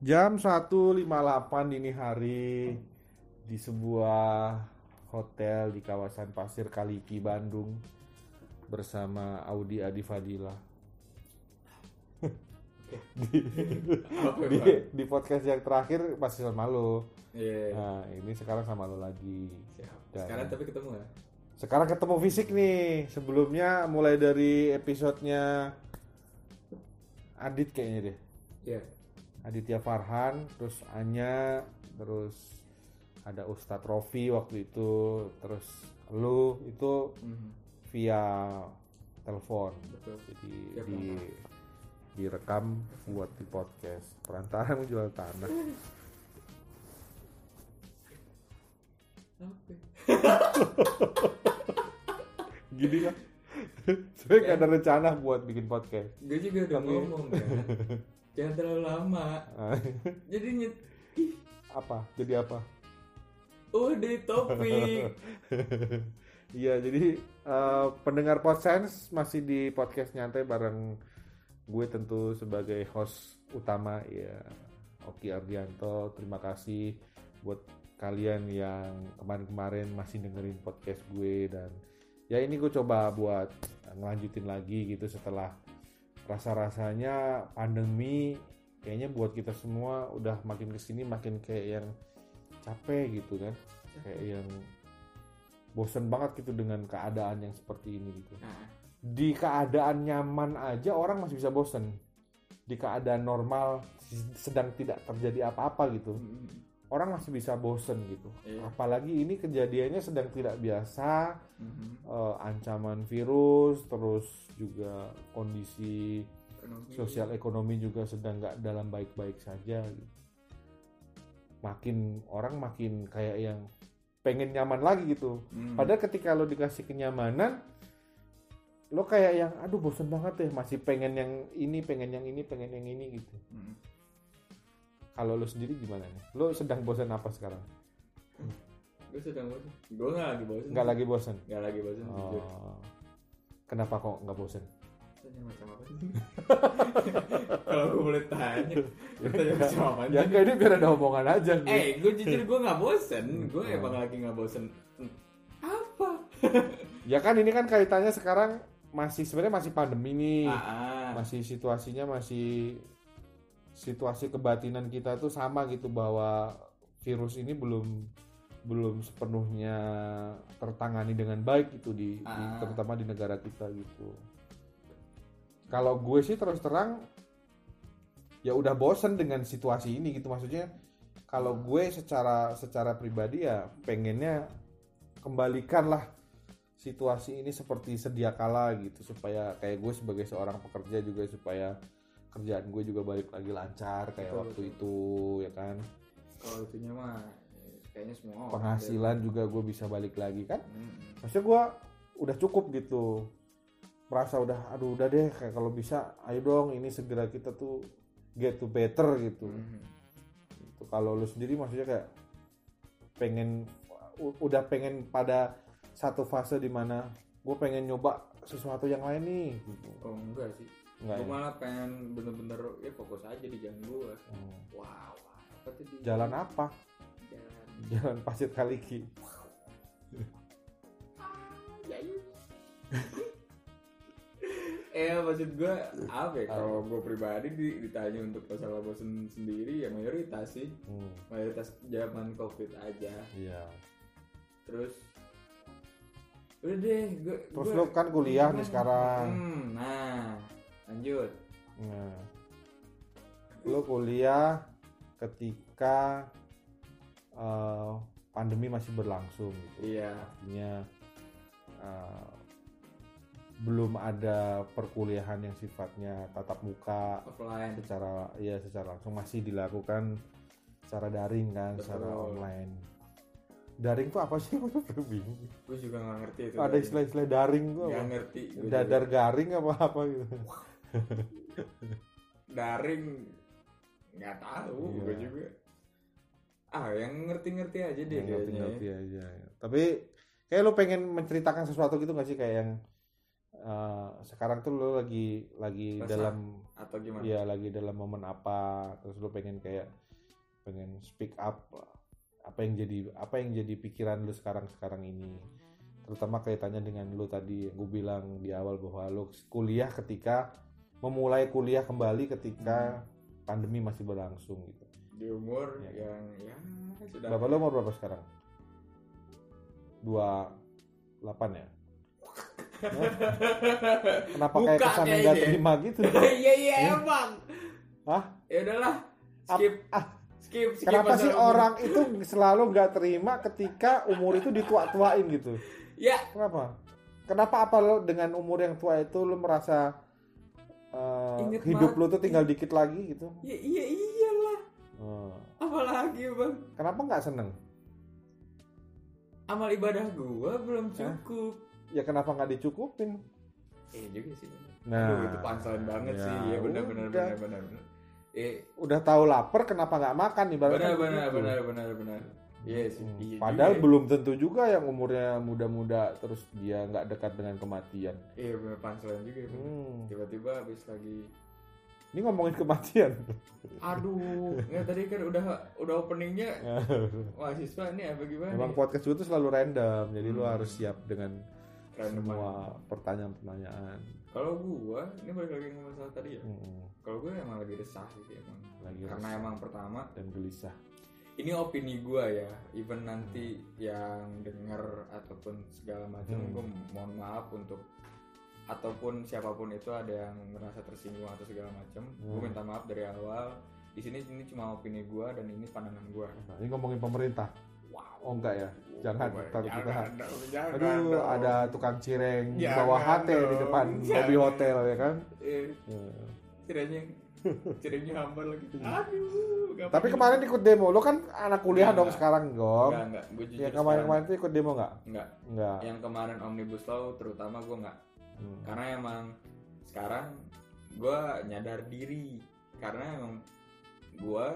Jam 1.58 dini hari di sebuah hotel di kawasan Pasir Kaliki, Bandung bersama Audi Adi Fadila. di, di, di podcast yang terakhir masih sama lo. Iya. Nah, ini sekarang sama lo lagi. Dan- Sekarang tapi ketemu ya. Sekarang ketemu fisik nih. Sebelumnya mulai dari episodenya Adit kayaknya deh. Iya. Aditya Farhan, terus Anya, terus ada Ustadz Rofi waktu itu, terus lu itu Mhm. via telepon. Betul. Jadi Via di direkam buat di podcast. Perantara menjual tanah. Gini. Sebenernya gak ada rencana buat bikin podcast. Gue juga udah ngomong kan. Jangan terlalu lama. Jadi nyet. Apa? Jadi apa? udah topik. Iya, jadi eh, pendengar Podsense masih di podcast nyantai bareng gue tentu sebagai host utama ya Oki Ardianto. Terima kasih buat kalian yang kemarin-kemarin masih dengerin podcast gue dan ya ini gue coba buat ngelanjutin lagi gitu setelah rasa-rasanya pandemi kayaknya buat kita semua udah makin ke sini makin kayak yang capek gitu kan. Kayak yang bosen banget gitu dengan keadaan yang seperti ini gitu. Nah, di keadaan nyaman aja orang masih bisa bosen. Di keadaan normal sedang tidak terjadi apa-apa gitu. Mhm. Orang masih bisa bosen gitu Iya. apalagi ini kejadiannya sedang tidak biasa Mhm. eh, ancaman virus terus juga kondisi Ekonomi. sosial ekonomi juga sedang nggak dalam baik-baik saja gitu. makin orang makin kayak yang pengen nyaman lagi gitu Mhm. padahal ketika lo dikasih kenyamanan lo kayak yang aduh bosen banget deh masih pengen yang ini pengen yang ini pengen yang ini gitu Mhm. Kalau lo sendiri gimana nih lo sedang bosen apa sekarang Gue sedang bosan. Gue nggak lagi bosan. nggak lagi bosen Nggak lagi bosan. jujur. oh. kenapa kok nggak bosen Tanya macam apa sih? Kalau gue boleh tanya, tanya macam apa ya enggak ini biar ada omongan aja gitu. Eh, gue jujur gue nggak bosen. Gue Hmm. emang lagi nggak bosen. Apa? ya kan ini kan kaitannya sekarang masih sebenarnya masih pandemi nih Ah, ah. masih situasinya masih situasi kebatinan kita tuh sama gitu bahwa virus ini belum belum sepenuhnya tertangani dengan baik gitu di, di- Ah. terutama di negara kita gitu. Kalau gue sih terus terang ya udah bosen dengan situasi ini gitu maksudnya kalau gue secara secara pribadi ya pengennya kembalikanlah situasi ini seperti sedia kala gitu supaya kayak gue sebagai seorang pekerja juga supaya kerjaan gue juga balik lagi lancar kayak Betul, waktu betul. itu ya kan Kalau itunya mah kayaknya semua orang penghasilan juga gue bisa balik lagi kan deh. Mm-mm. maksudnya gue udah cukup gitu merasa udah aduh udah deh kayak kalau bisa ayo dong ini segera kita tuh get to better gitu Mhm. Gitu. kalau lu sendiri maksudnya kayak pengen udah pengen pada satu fase di mana gue pengen nyoba sesuatu yang lain nih gitu. Oh enggak sih. Enggak gue ya? malah pengen bener-bener ya fokus aja di jalan gue. Hmm. Wow. Apa tuh di jalan apa Jalan. jalan pasir kaliki eh maksud gue apa ya kalau gue pribadi di- ditanya untuk masalah bosen sendiri ya mayoritas sih Hmm, mayoritas zaman covid aja iya terus udah deh gue terus lu kan kuliah nih sekarang hmm, nah lanjut. Nah. Lu kuliah ketika eh, pandemi masih berlangsung gitu. Iya. Artinya eh, belum ada perkuliahan yang sifatnya tatap muka offline. secara ya secara langsung. Masih dilakukan secara daring kan secara Betul. online. Daring tuh apa sih? Gue bingung. Gue juga nggak ngerti itu ada istilah-istilah daring tuh nggak apa ngerti dadar garing apa apa gitu daring. Nggak tahu Iya. gue juga. Ah yang ngerti-ngerti aja deh Yang ngerti-ngerti aja. Tapi kayak lu pengen menceritakan sesuatu gitu gak sih? Kayak yang uh, sekarang tuh lo lagi lagi dalam atau gimana? ya lagi dalam momen apa? Terus lo pengen kayak pengen speak up apa yang jadi apa yang jadi pikiran lu sekarang sekarang ini. Terutama kaitannya dengan lu tadi gue bilang di awal bahwa lu kuliah ketika memulai kuliah kembali ketika pandemi masih berlangsung gitu di umur Ya. yang ya sudah berapa lo umur berapa sekarang dua delapan ya Hah? kenapa kayak Buka kesan kayaknya. nggak terima gitu iya iya Ya. emang Hah? ya udahlah skip ah. skip skip Kenapa sih umur. orang itu selalu nggak terima ketika umur itu ditua-tuain gitu? ya Kenapa? Kenapa apa lo dengan umur yang tua itu lo merasa eh, Inget hidup banget. lo tuh tinggal dikit lagi gitu? ya iya iyalah Hmm. apalagi bang Kenapa nggak seneng? amal ibadah gua belum cukup Ya kenapa nggak dicukupin? eh juga sih. Nah, Aduh, itu punchline banget ya sih ya benar benar udah. benar benar benar eh Udah tahu lapar kenapa nggak makan ibaratnya benar benar begitu. benar benar benar yes Hmm. iya Padahal juga. belum tentu juga yang umurnya muda-muda terus dia nggak dekat dengan kematian. iya benar punchline juga bener. Hmm. tiba-tiba habis lagi Ini ngomongin kematian. aduh nggak tadi kan udah udah openingnya mahasiswa ini apa gimana Memang podcast tuh selalu random, jadi lu Hmm. harus siap dengan Random semua pertanyaan-pertanyaan. kalau gua ini balik lagi ke masalah tadi ya Hmm, kalau gua emang lagi resah sih emang lagi karena resah emang pertama dan gelisah. Ini opini gua ya even nanti yang denger ataupun segala macam Hmm. gua mohon maaf untuk ataupun siapa pun itu ada yang merasa tersinggung atau segala macam Hmm. minta maaf dari awal di sini ini cuma opini gua dan ini pandangan gua Nah, ini ngomongin pemerintah. wow Oh enggak ya? Jangan, Jangan, ntar kita. jangan Aduh, dong. ada tukang cireng di bawah HT di depan jangan. lobby hotel ya kan? eh, Hmm. cirengnya cirengnya hambar lagi aduh gampang Tapi kemarin ikut demo, lo kan anak kuliah Enggak, dong enggak. sekarang, Gom. enggak enggak gua jujur Ya kemarin-kemarin tuh ikut demo nggak? enggak Enggak. yang kemarin omnibus law terutama gua enggak Hmm. karena emang sekarang gue nyadar diri karena emang gue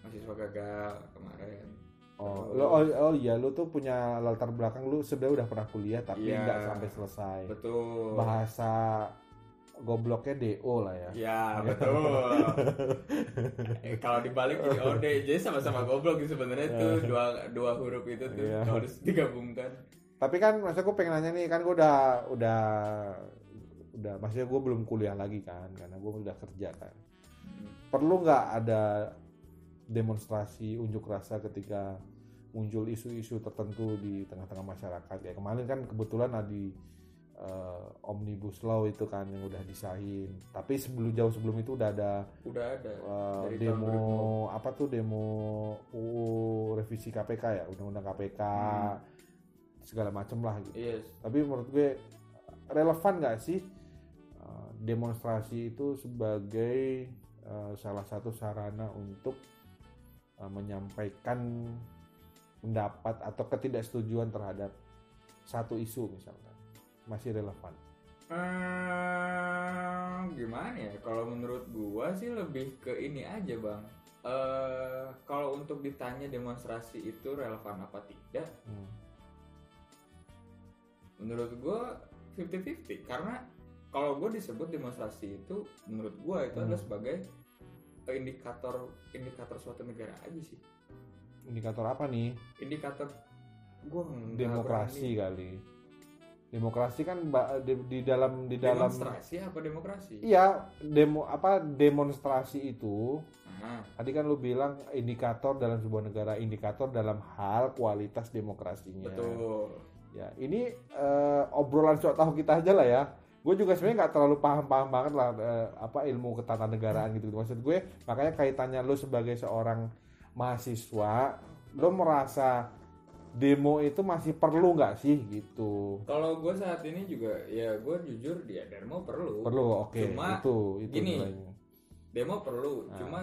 mahasiswa gagal kemarin Oh, lo, oh, oh iya, lo tuh punya latar belakang lu sebenarnya udah pernah kuliah tapi Iya. nggak sampai selesai. betul Bahasa gobloknya DO lah ya. ya betul. Eh, kalau dibalik jadi ode jadi sama-sama goblok sih sebenarnya tuh. Dua dua huruf itu tuh kalau harus digabungkan. Tapi kan maksud gue pengen nanya nih kan gue udah udah udah maksudnya gue belum kuliah lagi kan karena gue udah kerja kan. Perlu nggak ada demonstrasi unjuk rasa ketika muncul isu-isu tertentu di tengah-tengah masyarakat? Kayak kemarin kan kebetulan ada di eh, omnibus law itu kan yang udah disahin. Tapi sebelum jauh sebelum itu udah ada udah ada. eh, Dari tahun demo apa tuh demo UU revisi KPK ya? Undang-undang KPK segala macem lah gitu. Yes. Tapi menurut gue relevan nggak sih uh, demonstrasi itu sebagai uh, salah satu sarana untuk uh, menyampaikan pendapat atau ketidaksetujuan terhadap satu isu misalkan masih relevan Hmm, gimana ya? Kalau menurut gua sih lebih ke ini aja bang. Eh, kalau untuk ditanya demonstrasi itu relevan apa tidak, Hmm. menurut gua 50-50 karena kalau gua disebut demonstrasi itu menurut gua itu Hmm. adalah sebagai indikator indikator suatu negara aja sih. indikator apa nih Indikator gua nggak demokrasi berani. kali demokrasi kan di, di dalam di dalam Demonstrasi apa demokrasi? iya demo apa demonstrasi itu Nah, Tadi kan lu bilang indikator dalam sebuah negara, indikator dalam hal kualitas demokrasinya. betul. Ya, ini eh, obrolan sok tahu kita aja lah ya. Gue juga sebenarnya nggak terlalu paham-paham banget lah eh, apa ilmu ketatanegaraan gitu. Maksud gue, makanya kaitannya lu sebagai seorang mahasiswa, lu merasa demo itu masih perlu nggak sih gitu? Kalau gue saat ini juga ya gue jujur dia demo perlu. Perlu, oke. Cuma itu itu gini. nilainya. Demo perlu. Nah. Cuma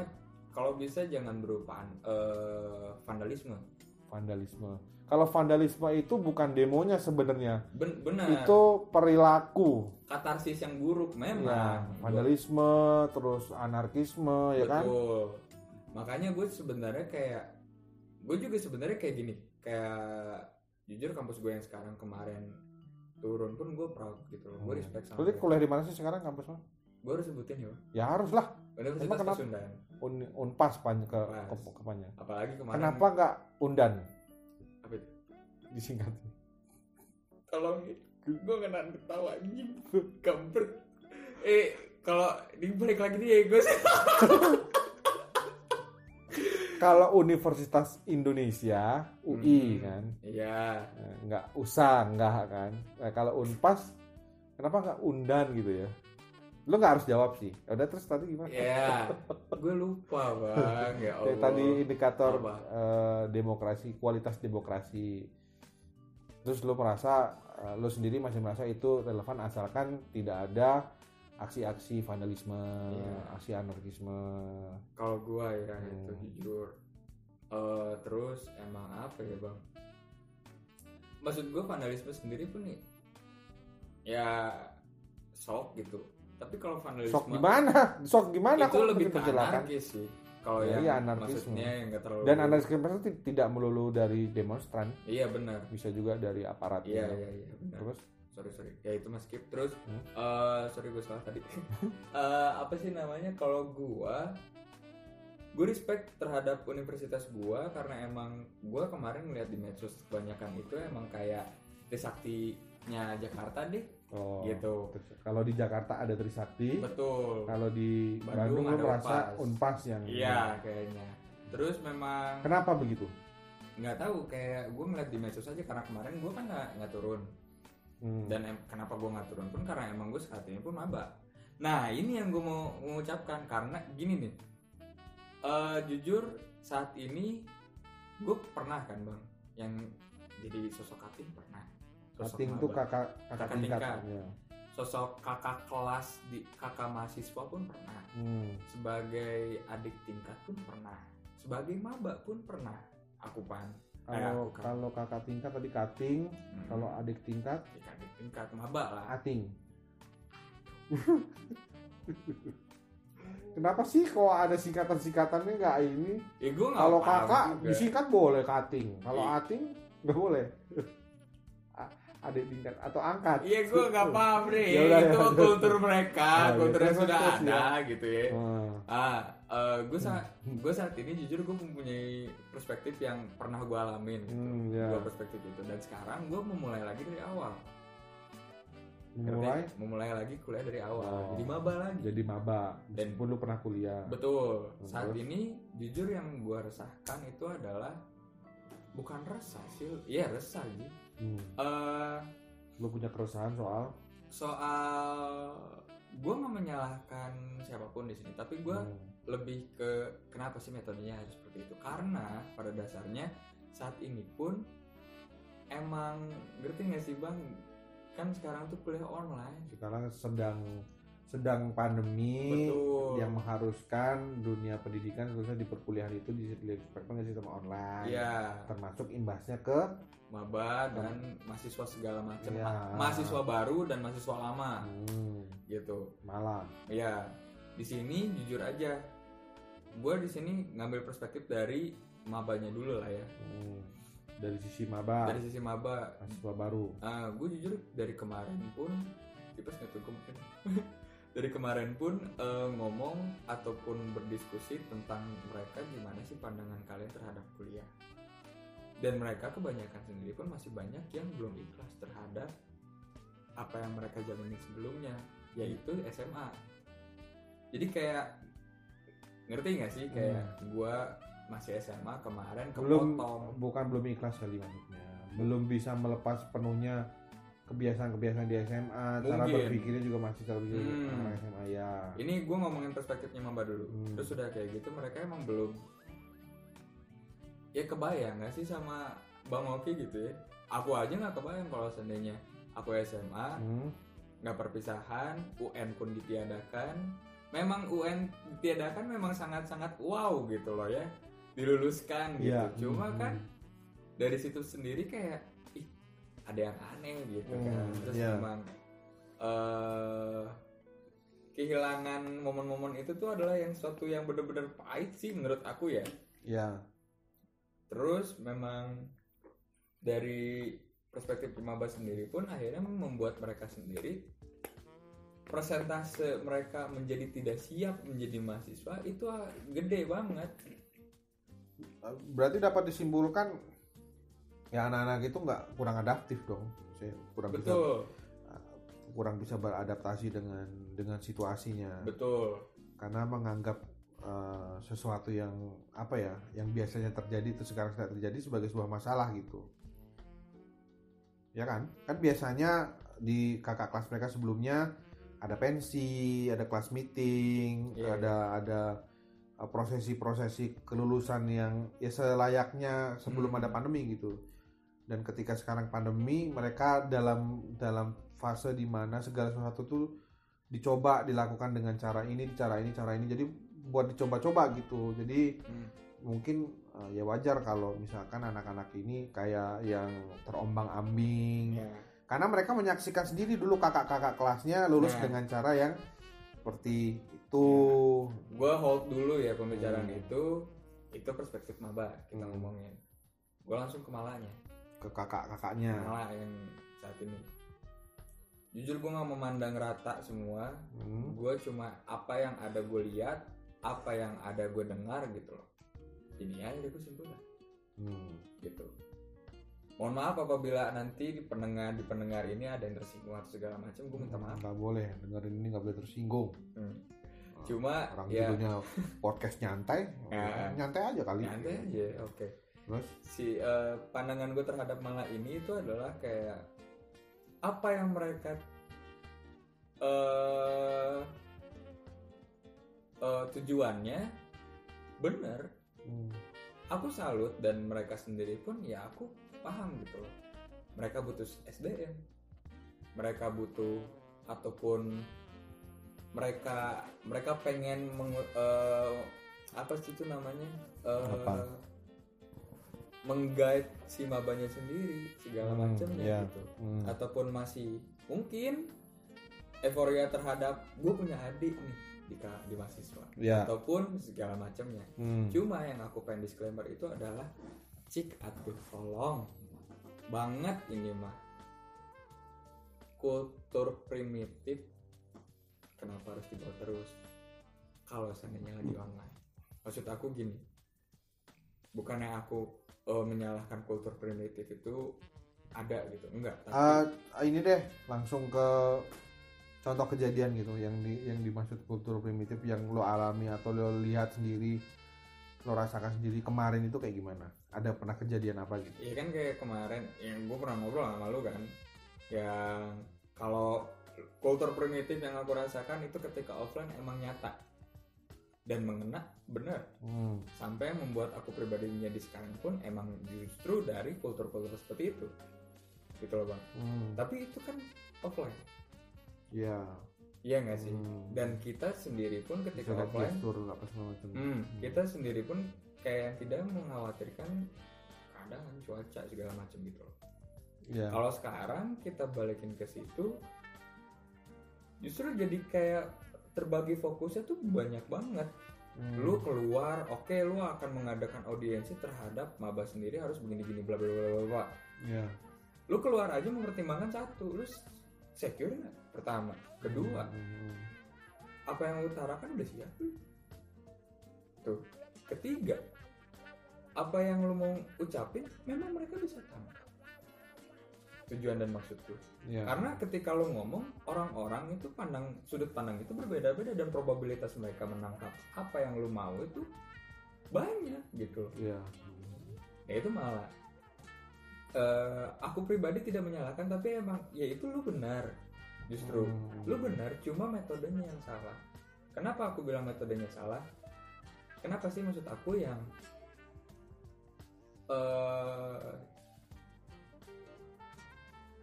kalau bisa jangan berupa eh, vandalisme. Vandalisme. Kalau vandalisme itu bukan demonya sebenarnya. Ben benar. itu perilaku katarsis yang buruk ya memang. vandalisme terus anarkisme ya kan Betul. Makanya gue sebenarnya kayak gue juga sebenarnya kayak gini. Kayak jujur kampus gue yang sekarang kemarin turun pun gue proud gitu loh gue respect sama Berarti kuliah di mana sih sekarang kampus lo? gue harus sebutin ya. Ya harus lah. Universitas kenapa? Pasundan Un, unpas pan ke, Unpas. ke, kepanya. apalagi kemarin Kenapa nggak undan apa itu? disingkat? tolong gue kena ketawa anjing kampret eh kalau dibalik lagi nih gue Kalau Universitas Indonesia UI Hmm. kan, iya eh, nggak usah nggak kan. Nah, kalau unpas, kenapa nggak undan gitu ya? Lo nggak harus jawab sih. Ya Udah terus tadi gimana? ya gue lupa bang ya Allah tadi indikator Apa? eh, demokrasi, kualitas demokrasi. Terus lo merasa, eh, lo sendiri masih merasa itu relevan asalkan tidak ada aksi-aksi vandalisme, Iya. aksi anarkisme. kalau gue ya Hmm. itu jujur Eh, terus emang apa ya bang maksud gue vandalisme sendiri pun nih ya sok gitu tapi kalau vandalisme Sok gimana? Sok gimana? itu Kok lebih ke anarkis sih kalau Ya, yang iya, anarkisme. maksudnya yang gak terlalu Dan anarkisme itu tidak melulu dari demonstran, iya benar bisa juga dari aparat. iya iya iya benar Terus sorry sorry. Ya itu mas skip. Terus Hmm. eh sorry gue salah tadi. Eh, apa sih namanya? Kalau gua gue respect terhadap universitas gua karena emang gua kemarin ngeliat di medsos kebanyakan itu emang kayak Trisaktinya Jakarta deh. Oh, gitu. kalau di Jakarta ada Trisakti, betul. kalau di Bandung Bandung, merasa Unpas. unpas yang iya kayaknya. Terus memang Kenapa begitu? nggak tahu kayak gue ngeliat di medsos aja karena kemarin gue kan nggak nggak turun Hmm. dan em- kenapa gue nggak turun pun? Karena emang gue saat ini pun maba. Nah ini yang gue mau mengucapkan karena gini nih. Eh jujur saat ini gue pernah kan bang? Yang jadi sosok kating pernah. Sosok Kating tuh kakak kakak Kakak tingkat. tingkat. Ya. sosok kakak kelas di kakak mahasiswa pun pernah. Hmm. sebagai adik tingkat pun pernah. Sebagai maba pun pernah. Aku pan Kalau aku kan. kalau kakak tingkat tadi kating, Hmm. kalau adik tingkat Ya, adik tingkat maba lah ating. Kenapa sih kok ada singkatan-singkatannya nggak ini? ya Kalau kakak juga. disingkat boleh kating, kalau Iya. ating nggak boleh. Adik tingkat atau angkat. Iya gue nggak paham deh Ya udah, itu ya. kultur mereka Oh, iya. kultur yang Terus, sudah ada gitu ya Hmm. ah gue saat gue saat ini jujur gue mempunyai perspektif yang pernah gue alamin gitu Hmm, ya. Dua perspektif itu dan sekarang gue memulai lagi dari awal Mulai Ngerti? memulai lagi kuliah dari awal Oh. jadi maba lagi jadi maba, Dan- meskipun lu pernah kuliah. betul Terus? saat ini jujur yang gue resahkan itu adalah bukan resah sih iya resah sih Hmm. Eh, Lu punya keresahan soal soal gue nggak menyalahkan siapa pun di sini tapi gue Hmm. Lebih ke kenapa sih metodenya harus seperti itu? Karena pada dasarnya saat ini pun emang ngerti nggak sih bang? Kan sekarang tuh kuliah online. Sekarang sedang sedang pandemi betul. yang mengharuskan dunia pendidikan khususnya di perkuliahan itu dispekkan dengan sistem online. Iya, termasuk imbasnya ke maba dan mahasiswa segala macam. Ma- mahasiswa baru dan mahasiswa lama. Hmm, gitu. Malah ya di sini jujur aja gue di sini ngambil perspektif dari mabanya dulu lah ya. Hmm, dari sisi maba. Dari sisi maba. Mahasiswa baru. Ah, gue jujur dari kemarin pun nggak tuh mungkin. Dari kemarin pun eh, ngomong ataupun berdiskusi tentang mereka gimana sih pandangan kalian terhadap kuliah. Dan mereka kebanyakan sendiri pun masih banyak yang belum ikhlas terhadap apa yang mereka jalani sebelumnya yaitu SMA jadi kayak ngerti nggak sih kayak gue masih SMA kemarin belum kepotong bukan belum ikhlas kali maksudnya belum bisa melepas penuhnya kebiasaan-kebiasaan di SMA cara Mungkin. berpikirnya juga masih cara berpikir Hmm. SMA ya ini gue ngomongin perspektifnya Mamba dulu Hmm. terus sudah kayak gitu mereka emang belum ya kebayang gak sih sama Bang Oki gitu ya aku aja nggak kebayang kalau seandainya aku SMA Hmm. nggak perpisahan UN pun ditiadakan memang UN ditiadakan memang sangat-sangat wow gitu loh ya diluluskan gitu Iya. cuma Hmm. kan dari situ sendiri kayak ih ada yang aneh gitu kan Hmm, terus iya. memang eh kehilangan momen-momen itu tuh adalah yang suatu yang bener-bener pahit sih menurut aku ya ya terus memang dari perspektif maba sendiri pun akhirnya membuat mereka sendiri persentase mereka menjadi tidak siap menjadi mahasiswa itu ah, gede banget. Berarti dapat disimpulkan ya anak-anak itu nggak kurang adaptif dong. Saya kurang bisa betul. Kurang bisa beradaptasi dengan dengan situasinya. Betul. Karena menganggap eh, sesuatu yang apa ya yang biasanya terjadi itu sekarang tidak terjadi sebagai sebuah masalah gitu. Ya kan? Kan biasanya di kakak kelas mereka sebelumnya ada pensi ada kelas meeting Iya, ada ada uh, prosesi-prosesi kelulusan yang ya selayaknya sebelum Hmm. ada pandemi gitu. Dan ketika sekarang pandemi mereka dalam dalam fase di mana segala sesuatu tuh dicoba dilakukan dengan cara ini cara ini cara ini. Jadi buat dicoba-coba gitu. Jadi Hmm. mungkin uh, ya wajar kalau misalkan anak-anak ini kayak yang terombang-ambing ya karena mereka menyaksikan sendiri dulu kakak-kakak kelasnya lulus Nah. dengan cara yang seperti itu. Gue hold dulu ya pembicaraan Hmm. itu. Itu perspektif maba kita Hmm. ngomongin. Gue langsung ke malanya. Ke kakak-kakaknya. Malah yang saat ini. Jujur gue nggak memandang rata semua. Hmm. gue cuma apa yang ada gue lihat apa yang ada gue dengar gitu loh. Ini aja gue simpulkan. Hmm. gitu mohon maaf apabila nanti di pendengar di pendengar ini ada yang tersinggung atau segala macam gue minta maaf nggak boleh dengerin ini nggak boleh tersinggung Hmm. cuma orang ya judulnya podcast nyantai Ya. nyantai aja kali nyantai aja oke terus si eh, pandangan gue terhadap malah ini itu adalah kayak apa yang mereka eh eh, tujuannya bener hmm. Aku salut dan mereka sendiri pun ya aku paham gitu loh mereka butuh SDM mereka butuh ataupun mereka mereka pengen mengu- eh, apa sih itu namanya Apa? menggait si mabanya sendiri segala Hmm, macamnya iya. gitu Hmm. ataupun masih mungkin euforia terhadap gue punya adik nih di di mahasiswa. Ya. Ataupun segala macamnya. Hmm. Cuma yang aku pengen disclaimer itu adalah cik atuh tolong banget ini mah. Kultur primitif kenapa harus dibawa terus? Kalau seandainya lagi online. Maksud aku gini bukannya aku eh, menyalahkan kultur primitif itu ada gitu enggak tapi Ah, ini deh langsung ke contoh kejadian gitu yang di yang dimaksud kultur primitif yang lo alami atau lo lihat sendiri lo rasakan sendiri kemarin itu kayak gimana? Ada pernah kejadian apa gitu? Iya kan kayak kemarin yang gue pernah ngobrol sama lu kan yang kalau kultur primitif yang aku rasakan itu ketika offline emang nyata dan mengena bener. Hmm. sampai membuat aku pribadi menjadi sekarang pun emang justru dari kultur-kultur seperti itu. Gitu loh bang. Hmm. tapi itu kan offline ya iya nggak sih Hmm. dan kita sendiri pun ketika Bisa offline gestur apa segala macam Hmm, kita sendiri pun kayak tidak mengkhawatirkan keadaan cuaca segala macam gitu loh. ya Kalau sekarang kita balikin ke situ, justru jadi kayak terbagi fokusnya tuh banyak banget. Hmm. Lu keluar, oke, lu akan mengadakan audiensi terhadap maba sendiri harus begini-gini bla bla bla bla bla. ya Lu keluar aja mempertimbangkan satu, lu secure nggak? Pertama, kedua, Hmm. apa yang lu utarakan udah siap? Tuh. Ketiga apa yang lu mau ucapin memang mereka bisa tangkap tujuan dan maksud lu. Ya karena ketika lu ngomong orang-orang itu pandang sudut pandang itu berbeda-beda dan probabilitas mereka menangkap apa yang lu mau itu banyak gitu ya ya itu malah eh, aku pribadi tidak menyalahkan tapi emang ya itu lu benar justru lu benar cuma metodenya yang salah. Kenapa aku bilang metodenya salah? Kenapa sih maksud aku yang eh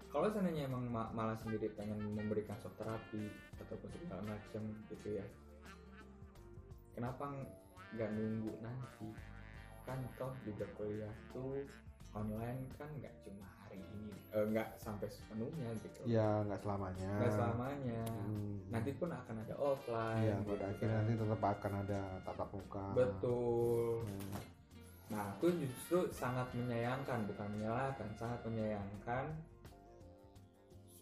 kalau seandainya emang ma- malah sendiri pengen memberikan shock terapi ataupun segala macam gitu ya kenapa nggak nunggu nanti? Kan toh juga kuliah tuh online kan nggak cuma hari ini eh, nggak sampai sepenuhnya gitu ya nggak selamanya nggak selamanya Hmm. nanti pun akan ada offline ya gitu pada kan. akhirnya nanti tetap akan ada tatap muka betul Hmm. nah aku justru sangat menyayangkan bukan menyalahkan sangat menyayangkan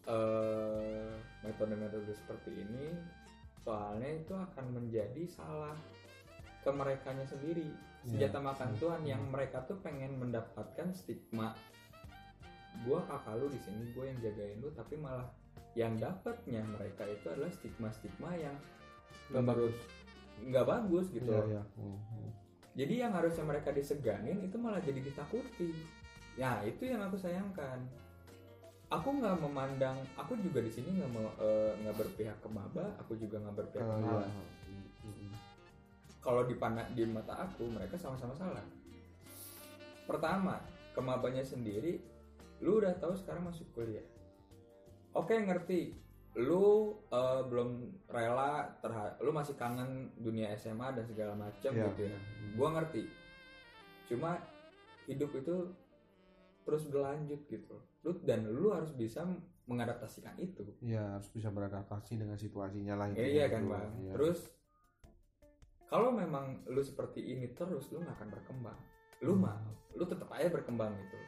eh, metode-metode seperti ini soalnya itu akan menjadi salah ke merekanya sendiri Iya. senjata makan Tuhan yang mereka tuh pengen mendapatkan stigma gua kakak lu di sini gue yang jagain lu tapi malah yang dapatnya mereka itu adalah stigma-stigma yang Nggak bagus. nggak bagus gitu Iya, loh. iya. Hmm, hmm. Jadi yang harusnya mereka diseganin itu malah jadi ditakuti. Ya itu yang aku sayangkan. Aku nggak memandang, aku juga di sini nggak mau eh, nggak berpihak ke maba, aku juga nggak berpihak ke Oh, iya. mala. Hmm. Kalau di di mata aku mereka sama-sama salah. Pertama, ke mabanya sendiri, lu udah tahu sekarang masuk kuliah. Oke ngerti, lu eh, belum rela terhadap, lu masih kangen dunia SMA dan segala macam Iya. gitu ya. Hmm. Gua ngerti. Cuma hidup itu terus berlanjut gitu. Lu dan lu harus bisa mengadaptasikan itu. Iya, harus bisa beradaptasi dengan situasinya lah. Ya, intinya iya gitu. kan bang. Iya. Terus kalau memang lu seperti ini terus lu nggak akan berkembang. Lu Hmm. mah, lu tetap aja berkembang gitu.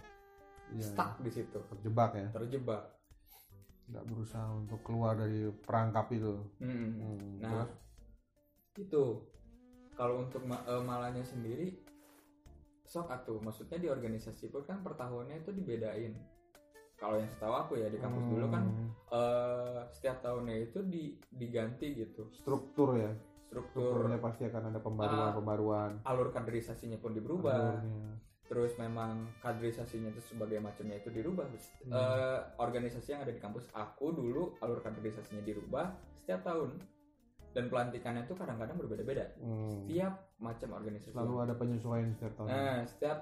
Iya, Stuck di situ, terjebak ya, terjebak. nggak berusaha untuk keluar dari perangkap itu. Mm-mm. Hmm, Nah, terus? itu kalau untuk ma- eh, malanya sendiri sok atuh maksudnya di organisasi pun kan per tahunnya itu dibedain kalau yang setahu aku ya di kampus dulu kan Hmm, eh, setiap tahunnya itu di, diganti gitu struktur ya, struktur strukturnya pasti akan ada pembaruan-pembaruan. alur kaderisasinya pun berubah alurnya. Terus memang kaderisasinya itu sebagai macamnya itu dirubah Hmm. Eh, organisasi yang ada di kampus aku dulu alur kaderisasinya dirubah setiap tahun dan pelantikannya itu kadang-kadang berbeda-beda Hmm. setiap macam organisasi Selalu ada penyesuaian setiap tahun. nah setiap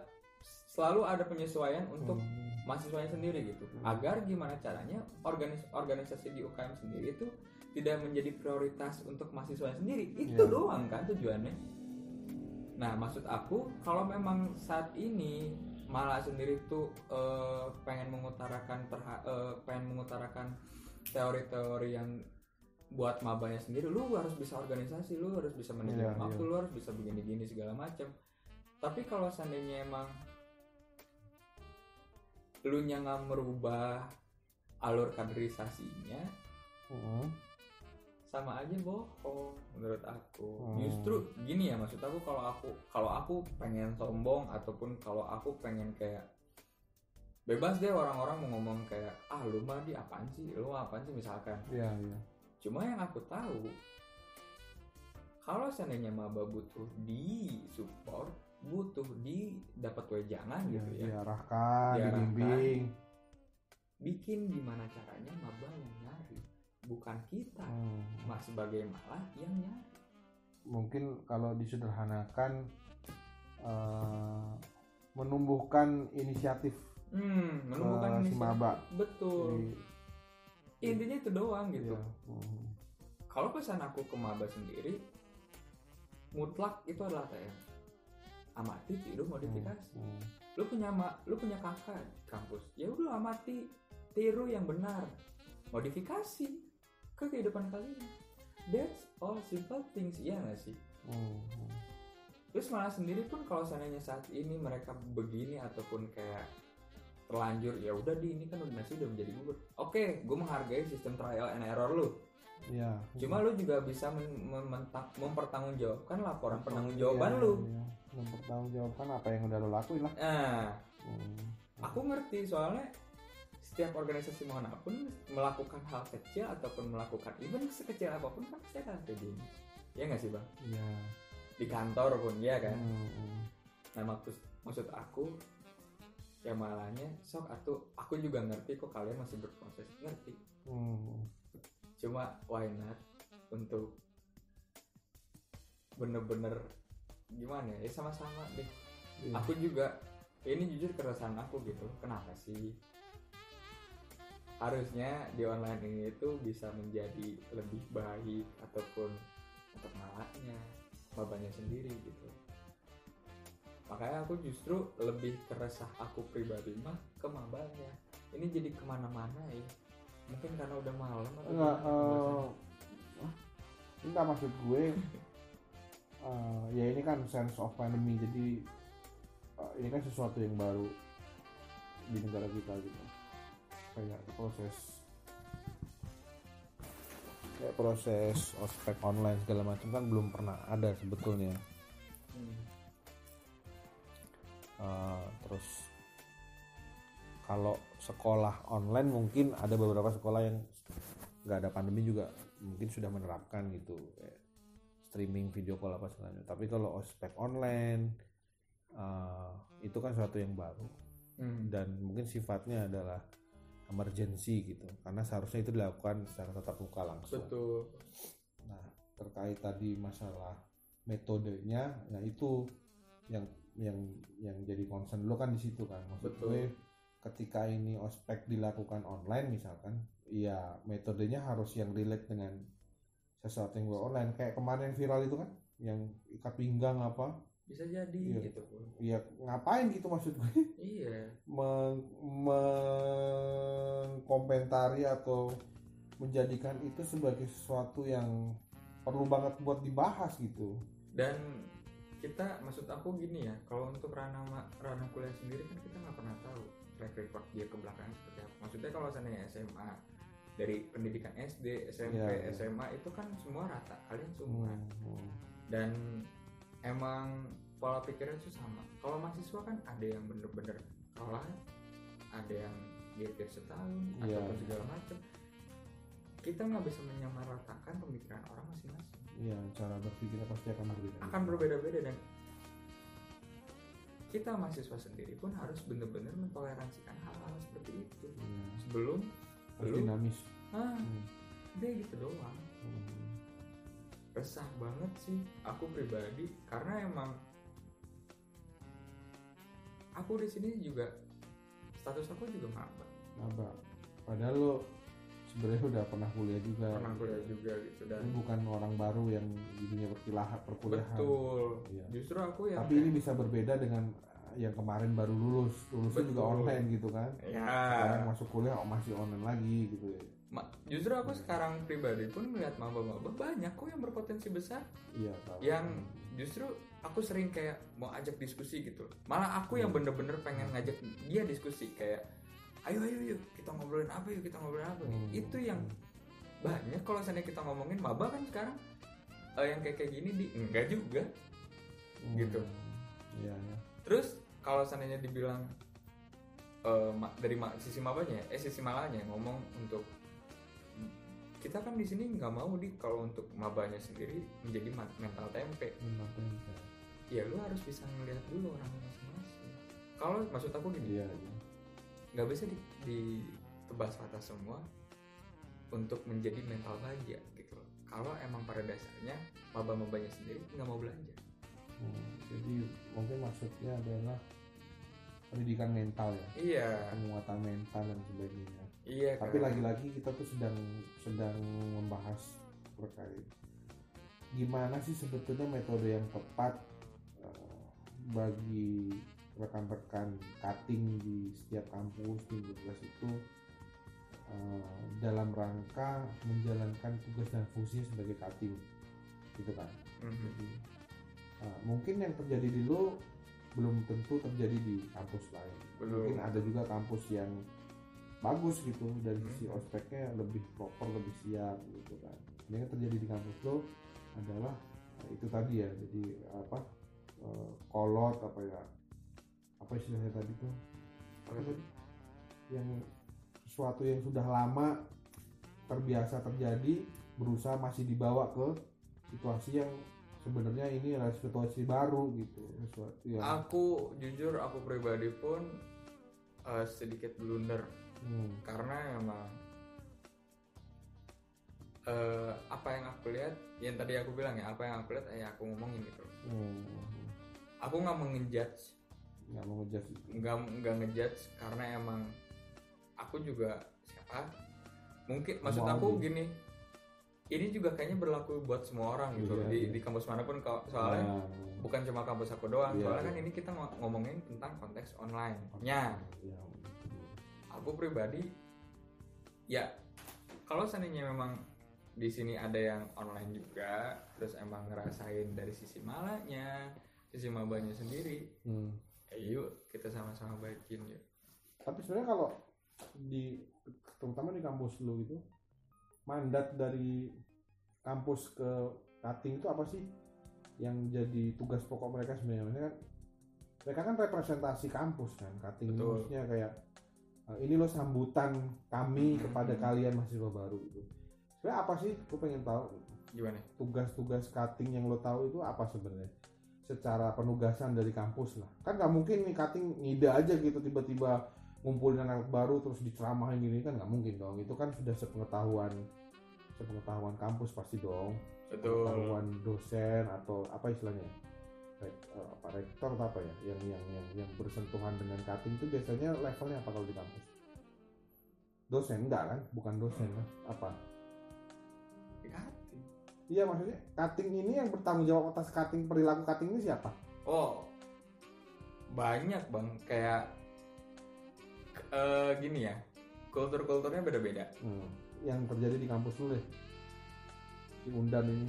selalu ada penyesuaian untuk Hmm. mahasiswanya sendiri gitu Hmm. agar gimana caranya organis organisasi di UKM sendiri itu tidak menjadi prioritas untuk mahasiswanya sendiri itu Iya. doang kan tujuannya nah maksud aku kalau memang saat ini malah sendiri tuh eh, pengen mengutarakan eh, pengen mengutarakan teori-teori yang buat mabanya sendiri lu harus bisa organisasi lu harus bisa manajemen Iya, waktu iya. lu harus bisa begini-gini segala macam tapi kalau seandainya emang lu nya nggak merubah alur kaderisasinya Hmm. Sama aja bohong menurut aku Hmm. justru gini ya maksud aku kalau aku kalau aku pengen sombong ataupun kalau aku pengen kayak bebas deh orang-orang mau ngomong kayak ah lu mah di apaan sih lu mah apaan sih misalkan Iya, iya. cuma yang aku tahu kalau seandainya maba butuh di support butuh di dapat wejangan Iya, gitu ya diarahkan, Diarahkan. dibimbing. bikin gimana caranya maba yang bukan kita Hmm. mas sebagai malah yang nyari Mungkin kalau disederhanakan eh, menumbuhkan inisiatif hmm, ke menumbuhkan si inisiatif. maba. betul Di- intinya itu doang gitu iya. Hmm. kalau pesan aku ke maba sendiri mutlak itu adalah TM amati tiru modifikasi Hmm. lu punya ma lu punya kakak di kampus ya udah amati tiru yang benar modifikasi ke kehidupan kalian that's all simple things iya nggak sih. Hmm. terus malah sendiri pun kalau seandainya saat ini mereka begini ataupun kayak terlanjur ya udah di ini kan udah nasi udah menjadi gugur oke gue menghargai sistem trial and error lu Iya. cuma lu juga bisa mempertanggungjawabkan laporan penanggung-jawaban Iya, lu iya. Mempertanggungjawabkan apa yang udah lo lakuin lah. nah Hmm. aku ngerti soalnya setiap organisasi mana pun melakukan hal kecil ataupun melakukan event sekecil apa pun kan pasti akan terjadi ya nggak sih bang Iya. di kantor pun ya kan Hmm, hmm. nah maksud maksud aku ya malahnya sok atuh aku juga ngerti kok kalian masih berproses ngerti Hmm. cuma why not untuk bener-bener gimana ya sama-sama deh Iya. aku juga ini jujur keresahan aku gitu kenapa sih harusnya di online ini itu bisa menjadi lebih baik ataupun untuk malaknya babanya sendiri gitu. Makanya aku justru lebih keresah aku pribadi mah ke mabanya. Ini jadi ke mana-mana ya. Mungkin karena udah malam atau Enggak, gimana eh, pembahasannya. enggak maksud gue eh, ya ini kan sense of pandemi jadi ini kan sesuatu yang baru di negara kita gitu kayak proses kayak proses ospek online segala macam kan belum pernah ada sebetulnya Hmm. Uh, terus kalau sekolah online mungkin ada beberapa sekolah yang nggak ada pandemi juga mungkin sudah menerapkan gitu kayak streaming video call apa segala macam. tapi kalau ospek online uh, itu kan sesuatu yang baru Hmm. dan mungkin sifatnya adalah emergency gitu karena seharusnya itu dilakukan secara tatap muka langsung betul Nah, terkait tadi masalah metodenya, nah itu yang yang yang jadi concern lo kan di situ kan. Maksud Betul. gue ketika ini ospek dilakukan online misalkan, ya metodenya harus yang relate dengan sesuatu yang gue online. Kayak kemarin yang viral itu kan, yang ikat pinggang apa? Bisa jadi Iya. gitu pun Ya ngapain gitu maksud gue? iya meng- mengkomentari atau menjadikan itu sebagai sesuatu yang perlu banget buat dibahas gitu. dan kita maksud aku gini ya kalau untuk ranah ranah kuliah sendiri kan kita nggak pernah tahu track record dia ke belakang seperti apa maksudnya kalau seandainya SMA dari pendidikan SD SMP Iya, iya. SMA itu kan semua rata kalian semua Hmm, hmm. dan emang pola pikirnya itu sama. Kalau mahasiswa kan ada yang bener-bener kalah ada yang getir setahun Iya. ataupun segala macam kita nggak bisa menyamaratakan pemikiran orang masing-masing. Iya, cara berpikirnya pasti akan berbeda. akan berbeda-beda dan kita mahasiswa sendiri pun harus benar-benar mentoleransikan hal-hal seperti itu. Iya, sebelum harus dinamis. ah Hmm, gitu doang. Hmm. resah banget sih aku pribadi. Karena emang aku di sini juga status aku juga maba Apa? Padahal lo sebenarnya udah pernah kuliah juga. pernah kuliah juga gitu dan Ini bukan orang baru yang di dunia perkuliahan. betul Iya. justru aku yang Tapi ini bisa berbeda dengan yang kemarin baru lulus, lulusnya juga online gitu kan. ya Sekarang masuk kuliah oh, masih online lagi gitu ya. ma- justru aku sekarang pribadi pun melihat maba-maba banyak kok yang berpotensi besar Iya, tahu. yang justru aku sering kayak mau ajak diskusi gitu malah aku yang Hmm. bener-bener pengen ngajak dia diskusi kayak ayo ayo yuk kita ngobrolin apa yuk kita ngobrolin apa nih Hmm. itu yang banyak kalau seandainya kita ngomongin maba kan sekarang eh, yang kayak kayak gini di enggak juga Hmm. gitu. Iya, iya. terus kalau seandainya dibilang eh, ma- dari ma- sisi mabanya eh sisi malanya ngomong untuk kita kan di sini nggak mau di kalau untuk mabanya sendiri menjadi mental tempe Memang penting. Ya lu harus bisa ngelihat dulu orang masing-masing kalau maksud aku gini Iya, iya. nggak bisa di, ditebas rata semua untuk menjadi mental baja gitu loh kalau emang pada dasarnya maba-mabanya sendiri nggak mau belanja Hmm, Jadi mungkin maksudnya adalah pendidikan mental ya, iya penguatan mental dan sebagainya. iya Tapi kan? lagi-lagi kita tuh sedang sedang membahas terkait gimana sih sebetulnya metode yang tepat bagi rekan-rekan cutting di setiap kampus di universitas itu eh, dalam rangka menjalankan tugas dan fungsinya sebagai cutting gitu kan Mhm. jadi eh, mungkin yang terjadi di lo belum tentu terjadi di kampus lain Belum. mungkin ada juga kampus yang bagus gitu dari Hmm. sisi ospeknya lebih proper lebih siap gitu kan yang terjadi di kampus lo adalah eh, itu tadi ya jadi apa eh, kolot apa ya apa istilahnya tadi tuh? Apa tadi? Yang sesuatu yang sudah lama terbiasa terjadi berusaha masih dibawa ke situasi yang sebenarnya ini adalah situasi baru gitu sesuatu yang aku jujur aku pribadi pun eh, sedikit blunder. Hmm, karena emang eh, apa yang aku lihat yang tadi aku bilang ya apa yang aku lihat ya aku ngomongin gitu. Hmm, aku nggak mengejudge nggak mau ngejudge nggak nggak ngejudge karena emang aku juga siapa mungkin maksud Mau aku Aldi. gini ini juga kayaknya berlaku buat semua orang gitu Iya, di, iya. di kampus mana pun kalau- soalnya Nah, bukan cuma kampus aku doang Iya, soalnya iya. kan ini kita ngo- ngomongin tentang konteks online nya ya, aku pribadi ya kalau seandainya memang di sini ada yang online juga terus emang ngerasain dari sisi malanya sisi mabanya sendiri. Hmm, Ya, yuk kita sama-sama baikin yuk. Tapi sebenarnya kalau di terutama di kampus lu gitu mandat dari kampus ke cutting itu apa sih yang jadi tugas pokok mereka sebenarnya? Maksudnya kan mereka kan representasi kampus kan cutting maksudnya kayak uh, ini lo sambutan kami Hmm. kepada kalian mahasiswa baru gitu. Sebenarnya apa sih? Gue pengen tahu. Gimana? Tugas-tugas cutting yang lo tahu itu apa sebenarnya secara penugasan dari kampus lah. Kan nggak mungkin nih cutting ngide aja gitu tiba-tiba ngumpulin anak baru terus diceramahin gini kan nggak mungkin dong. Itu kan sudah sepengetahuan sepengetahuan kampus pasti dong. Betul. Pengetahuan dosen atau apa istilahnya? Rek- eh, apa rektor atau apa ya? Yang yang yang yang bersentuhan dengan cutting itu biasanya levelnya apa kalau di kampus? Dosen enggak kan? Bukan dosen kan apa. Iya maksudnya cutting ini yang bertanggung jawab atas cutting perilaku cutting ini siapa? oh banyak bang kayak eh gini ya kultur-kulturnya beda-beda Hmm, yang terjadi di kampus lu deh di Undan ini.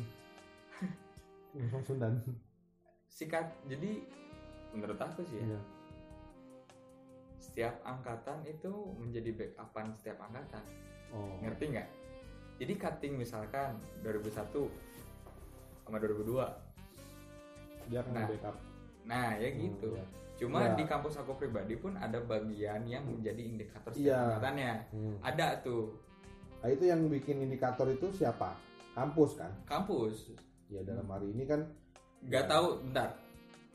Undan. sikat jadi menurut aku sih ya Iya. setiap angkatan itu menjadi backupan setiap angkatan Oh. ngerti nggak jadi cutting misalkan 2001 sama 2002 Dia akan Nah, backup. nah ya gitu Hmm, iya. cuma Ya. di kampus aku pribadi pun ada bagian yang menjadi indikator Iya. setiap angkatannya Hmm. ada tuh Nah, itu yang bikin indikator itu siapa? Kampus kan? kampus Ya dalam hari ini kan nggak Ya. tahu bentar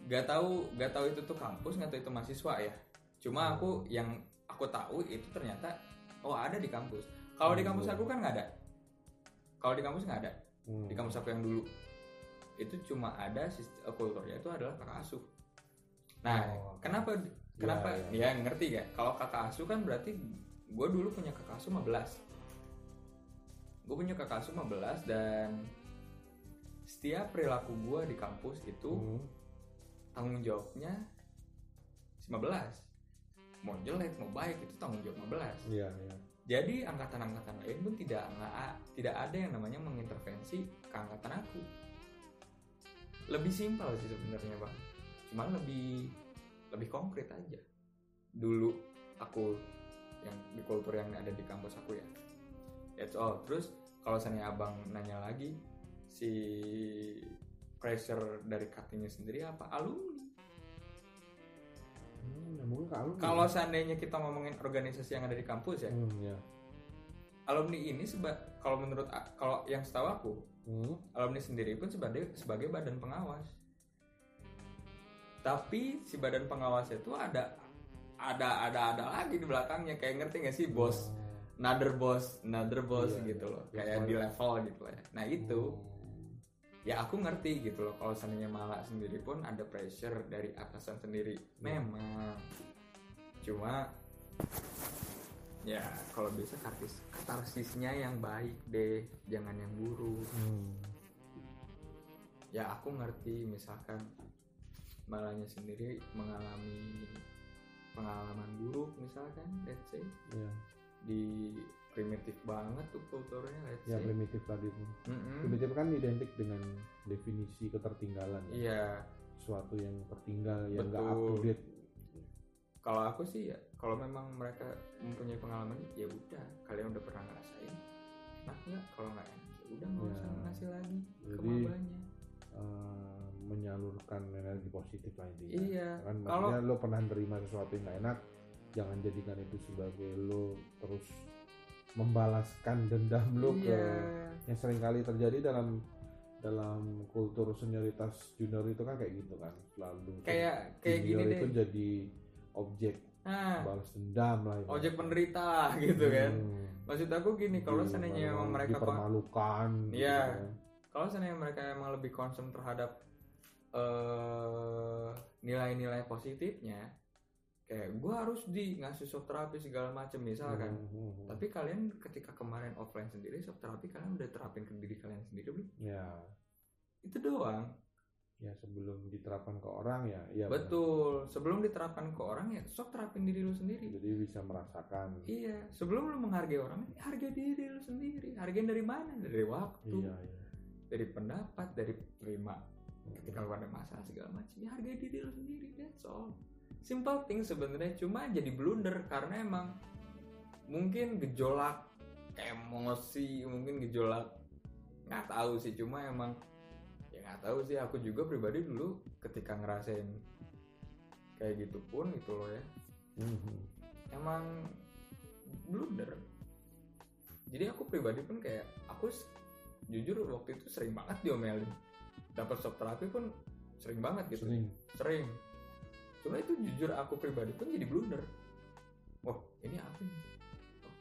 nggak tahu nggak tahu itu tuh kampus nggak tahu itu mahasiswa ya cuma Hmm. aku yang aku tahu itu ternyata oh ada di kampus kalau di Hmm. kampus aku kan nggak ada kalau di kampus nggak ada. Hmm, di kampus aku yang dulu. Itu cuma ada sistem kulturnya itu adalah kakak asuh. Nah Oh, kenapa Ya, kenapa? ya. ya, ngerti gak kalau kakak asuh kan berarti gue dulu punya kakak asuh 15 gue punya kakak asuh 15 dan setiap perilaku gue di kampus itu hmm, tanggung jawabnya 15 mau jelek mau baik itu tanggung jawab 15 Iya, iya. Jadi angkatan-angkatan lain pun tidak tidak ada yang namanya mengintervensi ke angkatan aku. Lebih simpel sih sebenarnya bang. Cuman lebih lebih konkret aja. Dulu aku yang di kultur yang ada di kampus aku ya. That's all. Terus kalau seandainya abang nanya lagi si pressure dari cuttingnya sendiri apa? Alumni Hmm, ya ke alumni. kalau seandainya kita ngomongin organisasi yang ada di kampus ya hmm, ya. alumni ini seba kalau menurut kalau yang setahu aku Hmm, alumni sendiri pun sebagai sebagai badan pengawas tapi si badan pengawas itu ada ada ada ada lagi di belakangnya kayak ngerti gak sih bos another boss another boss Iya, gitu iya. loh Ya, kayak di kalau- level gitu lah nah itu Hmm. Ya aku ngerti gitu loh kalau seandainya malah sendiri pun ada pressure dari atasan sendiri memang cuma ya kalau bisa kartis katarsisnya yang baik deh jangan yang buruk Hmm. ya aku ngerti misalkan malahnya sendiri mengalami pengalaman buruk misalkan let's say Iya. di primitif banget tuh kulturnya let's Ya say primitif tadi. Mm-mm. Primitif kan identik dengan definisi ketertinggalan. ya. iya Sesuatu yang tertinggal yang nggak up to date. kalau aku sih ya kalau memang mereka mempunyai pengalaman ya udah kalian udah pernah ngerasain enak nggak kalau nggak enak ya udah nggak Ya. usah ngasih lagi Jadi eh, menyalurkan energi positif lah intinya. iya Kan kalau maksudnya lo pernah terima sesuatu yang nggak enak, jangan jadikan itu sebagai lo terus membalaskan dendam lo ke iya yang sering kali terjadi dalam dalam kultur senioritas junior itu kan kayak gitu kan selalu kayak kayak gini junior deh itu jadi objek nah balas dendam lah ibaratnya. ojek penderita lah gitu kan Hmm. maksud aku gini kalau seandainya memang malu- mereka dipermalukan gitu Iya. kan. kalau seandainya mereka emang lebih concern terhadap eh, nilai-nilai positifnya kayak gue harus di ngasih shop terapi segala macam misalkan. Hmm, hmm, hmm. tapi kalian ketika kemarin offline sendiri shop terapi kalian udah terapin ke diri kalian sendiri belum? Ya. Itu doang. Ya sebelum diterapkan ke orang ya ya benar. betul. Sebelum diterapkan ke orang ya shop terapin diri lu sendiri. Jadi bisa merasakan. Iya. Sebelum lu menghargai orang hargai diri lu sendiri. Hargain dari mana? Dari waktu iya iya. dari pendapat dari terima ketika lu ada masalah segala macam ya hargai diri lu sendiri that's all simple thing sebenarnya cuma jadi blunder karena emang mungkin gejolak emosi mungkin gejolak nggak tahu sih cuma emang ya nggak tahu sih. Aku juga pribadi dulu ketika ngerasain kayak gitu pun gitu loh ya. Mhm. emang blunder. Jadi aku pribadi pun kayak aku jujur waktu itu sering banget diomelin. Dapat shock terapi pun sering banget gitu. Sering. sering cuma itu jujur aku pribadi pun jadi blunder oh ini apa nih oh,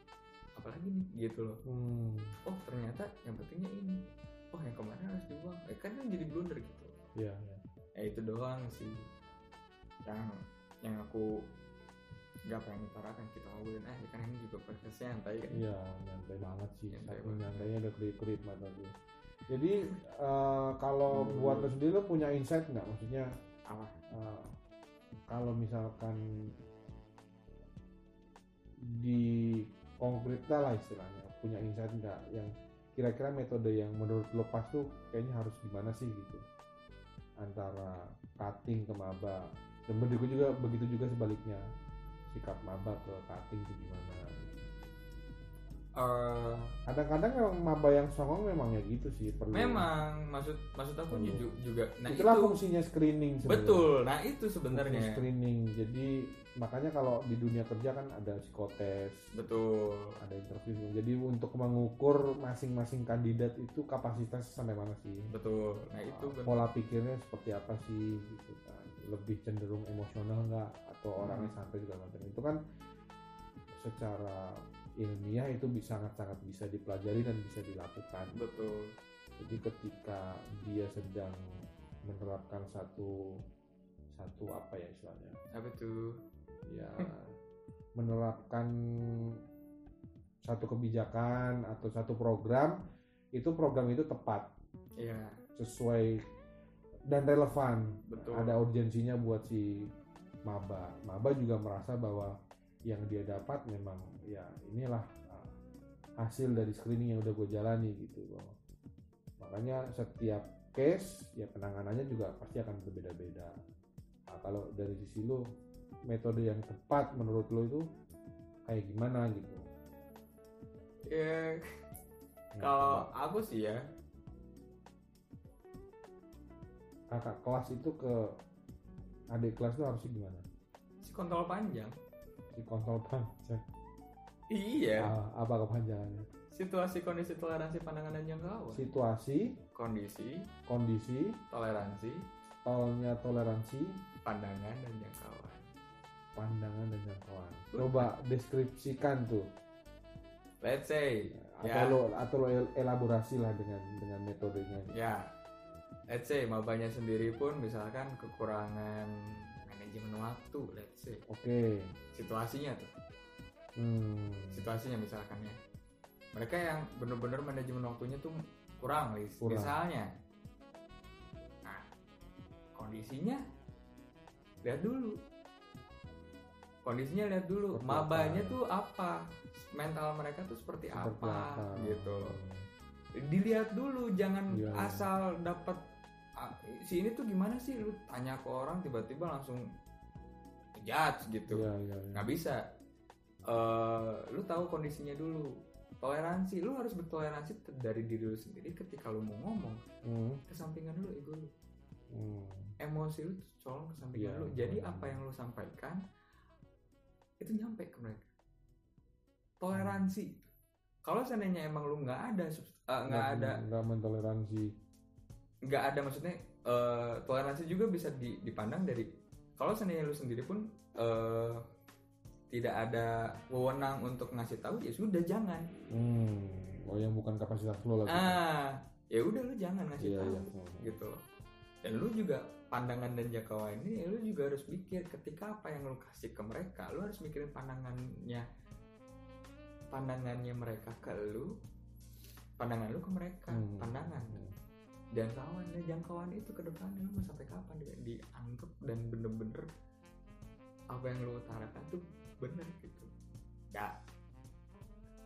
apalagi nih gitu loh Hmm. oh ternyata yang pentingnya ini oh yang kemarin harus dibuang eh, kan yang jadi blunder gitu Iya. iya. ya itu doang sih yang yang aku nggak pengen utarakan kita ngobrolin aja kan ini juga podcastnya santai kan Iya, nyantai banget sih. Saking banget. nyantainya ada klip-klip mata gue. Jadi eh, kalau Hmm. buat lo sendiri lo punya insight nggak? Maksudnya apa eh, kalau misalkan di konkretnya lah istilahnya punya insight nggak? Yang kira-kira metode yang menurut lo pas tuh kayaknya harus gimana sih gitu? Antara cutting ke maba. Dan juga begitu juga sebaliknya. Sikap maba ke cutting itu gimana Eh, kadang-kadang memang maba yang songong memang ya gitu sih perlu. Memang maksud maksud aku Perlu. juga nah itulah itu fungsinya screening sebenarnya. betul nah itu Fungsi sebenarnya screening jadi makanya kalau di dunia kerja kan ada psikotes betul. ada interview. Jadi untuk mengukur masing-masing kandidat itu kapasitas sampai mana sih? Betul nah itu Uh, benar. pola pikirnya seperti apa sih gitu kan? Lebih cenderung emosional nggak? Atau Hmm. orangnya santai segala macam? Itu kan secara ilmiah itu bisa sangat-sangat bisa dipelajari dan bisa dilakukan. Betul. Jadi ketika dia sedang menerapkan satu satu apa ya istilahnya? Apa tuh ya menerapkan satu kebijakan atau satu program itu program itu tepat. Iya. Sesuai dan relevan. Betul. Ada urgensinya buat si maba. Maba juga merasa bahwa yang dia dapat memang ya inilah uh, hasil dari screening yang udah gue jalani gitu makanya setiap case ya penanganannya juga pasti akan berbeda-beda. Nah, kalau dari sisi lo metode yang tepat menurut lo itu kayak gimana gitu? Ya Nah, kalau aku sih ya. Kakak kelas itu ke adik kelas itu harusnya gimana? Si kontrol panjang si kontrol panjang iya. Ah, apa kepanjangannya? Situasi kondisi toleransi pandangan dan jangkauan situasi. Kondisi. Kondisi. Toleransi. Tolnya toleransi. Pandangan dan jangkauan pandangan dan jangkauan coba deskripsikan tuh. Let's say. Atau Ya. lo atau lo el- elaborasi lah dengan dengan metodenya. Ya. Let's say mabanya sendiri pun misalkan kekurangan manajemen waktu let's say oke situasinya tuh hmm. situasinya misalkan ya mereka yang bener-bener manajemen waktunya tuh kurang. Kurang. misalnya nah kondisinya lihat dulu kondisinya lihat dulu Seperti mabanya apa? tuh apa mental mereka tuh seperti, Seperti apa, apa? gitu dilihat dulu jangan iya. asal dapat si ini tuh gimana sih? Lu tanya ke orang tiba-tiba langsung judge gitu. Iya, iya. nggak bisa. Eh, lu tahu kondisinya dulu. Toleransi lu harus bertoleransi dari diri lu sendiri ketika lu mau ngomong. Hmm, kesampingan dulu ego lu. Hmm. emosi lu colong kesampingan Iya, lu. Jadi benar. apa yang lu sampaikan itu nyampe ke mereka. Toleransi. Kalau seandainya emang lu nggak ada eh, nggak ada nggak mentoleransi nggak ada maksudnya eh, toleransi juga bisa di- dipandang dari kalau seandainya lu sendiri pun eh, tidak ada wewenang untuk ngasih tahu ya sudah jangan. Hmm. oh yang bukan kapasitas lo lagi ah ya udah lu jangan ngasih iya tahu iya gitu loh. Dan lu juga pandangan dan jangkauan ini lu juga harus pikir ketika apa yang lu kasih ke mereka lu harus mikirin pandangannya. Pandangannya mereka ke lu pandangan lu ke mereka Hmm. pandangan jangkauan dan jangkauan itu ke depannya lu mau sampai kapan dia dianggap dan bener-bener apa yang lu utarakan tuh bener gitu. Ya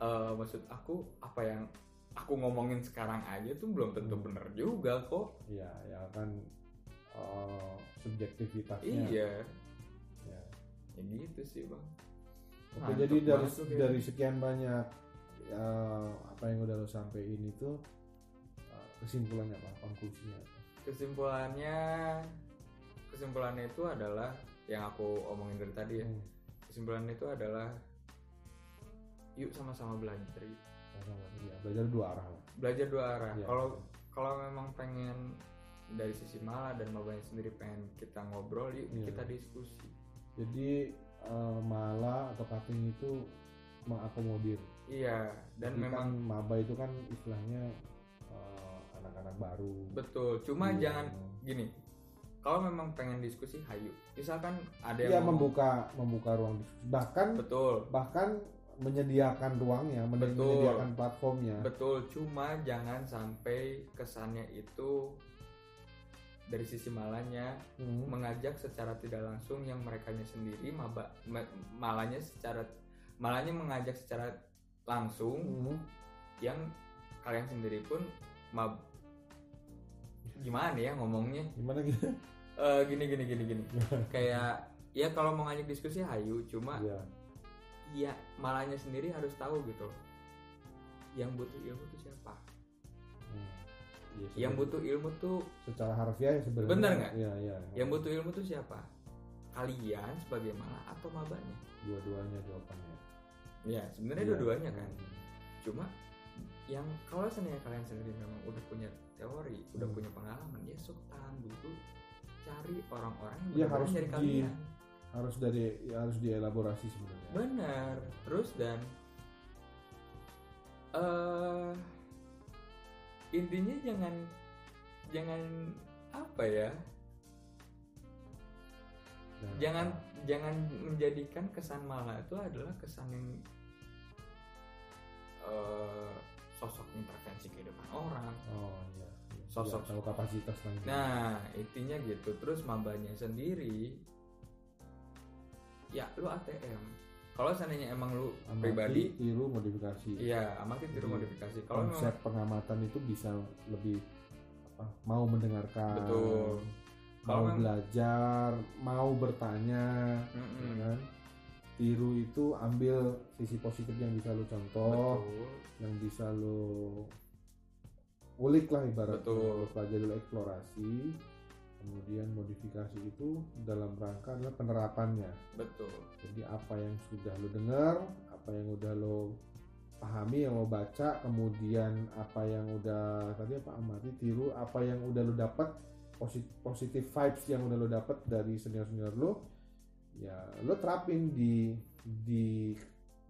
eh, maksud aku apa yang aku ngomongin sekarang aja tuh belum tentu Hmm. bener juga kok. Iya ya kan eh, subjektivitasnya. Iya. Ya. Ya gitu sih bang. Oke, jadi dari dari sekian banyak eh, apa yang udah lo sampein itu kesimpulannya apa? Konklusinya apa? kesimpulannya kesimpulannya itu adalah yang aku omongin dari tadi ya Hmm, kesimpulannya itu adalah yuk sama-sama belajar yuk. iya, belajar dua arah lah. belajar dua arah Iya. kalau kalau memang pengen dari sisi Mala dan Mabanya sendiri pengen kita ngobrol yuk Iya. kita diskusi Jadi eh, mala atau cutting itu mengakomodir. iya dan Jadi memang kan maba itu kan istilahnya anak-anak baru. betul cuma Iya. jangan gini kalau memang pengen diskusi hayu misalkan ada Iya yang ngomong- membuka membuka ruang diskusi. Bahkan betul bahkan menyediakan ruangnya, Betul. menyediakan platformnya. betul cuma jangan sampai kesannya itu dari sisi malanya Hmm. mengajak secara tidak langsung yang mereka sendiri maba ma- malanya secara malanya mengajak secara langsung Hmm. yang kalian sendiri pun mab gimana ya ngomongnya Gimana gitu? Eh, gini gini gini gini kayak ya kalau mau ngajak diskusi hayu cuma Iya. ya malahnya sendiri harus tahu gitu yang butuh ilmu tuh siapa Hmm. Iya, yang butuh ilmu tuh secara harfiah ya sebenarnya. Bener nggak? Iya, iya. yang butuh ilmu tuh siapa kalian sebagai malah atau mabanya dua-duanya jawabannya. ya sebenarnya Iya. dua-duanya kan Hmm. cuma yang kalau seandainya kalian sendiri memang udah punya teori udah Hmm. punya pengalaman ya sok tahan dulu cari orang-orang yang benar-benar harus dari di- kalian Harus dari ya, harus dielaborasi sebenarnya. benar terus dan eh intinya jangan jangan apa ya jangan apa? jangan menjadikan kesan malah itu adalah kesan yang eh, sosok intervensi kehidupan orang Oh iya. Sosok- tahu kapasitas lagi. Nah, intinya gitu. Terus mabanya sendiri ya lu ATM. Kalau seandainya emang lu Amati, pribadi tiru modifikasi. iya amati tiru Jadi, modifikasi. Kalau memang Konsep pengamatan itu bisa lebih apa, mau mendengarkan, Betul. mau memang- belajar, mau bertanya, Mm-mm. ya kan? Tiru itu ambil sisi positif yang bisa lu contoh, betul. yang bisa lu ulik lah ibaratnya, Betul. pelajari eksplorasi, kemudian modifikasi itu dalam rangka adalah penerapannya. Betul. Jadi apa yang sudah lo dengar, apa yang udah lo pahami, yang lo baca, kemudian apa yang udah tadi apa amati, tiru, apa yang udah lo dapat positif positif vibes yang udah lo dapat dari senior senior lo, ya lo terapin di di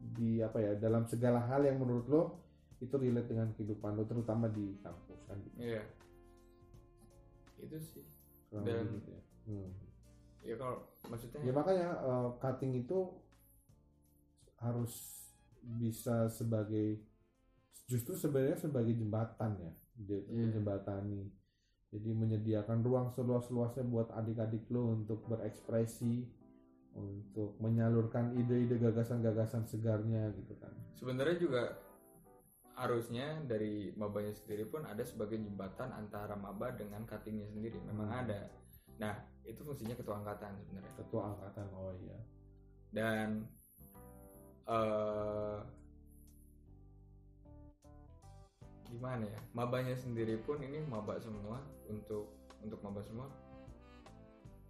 di apa ya dalam segala hal yang menurut lo itu relate dengan kehidupan lo terutama di kampus kan gitu. Iya. Itu sih. Kurang Dan- gitu ya. Hmm. Ya kalau maksudnya Ya makanya eh, cutting itu harus bisa sebagai justru sebenarnya sebagai jembatan ya, dia itu Iya. menjembatani. Jadi menyediakan ruang seluas-luasnya buat adik-adik lo untuk berekspresi, untuk menyalurkan ide-ide gagasan-gagasan segarnya gitu kan. sebenarnya juga harusnya dari mabanya sendiri pun ada sebagai jembatan antara maba dengan cuttingnya sendiri. Memang Hmm. ada. Nah itu fungsinya ketua angkatan sebenarnya. Ketua angkatan oh iya. dan eh gimana ya? Mabanya sendiri pun ini maba semua untuk untuk maba semua.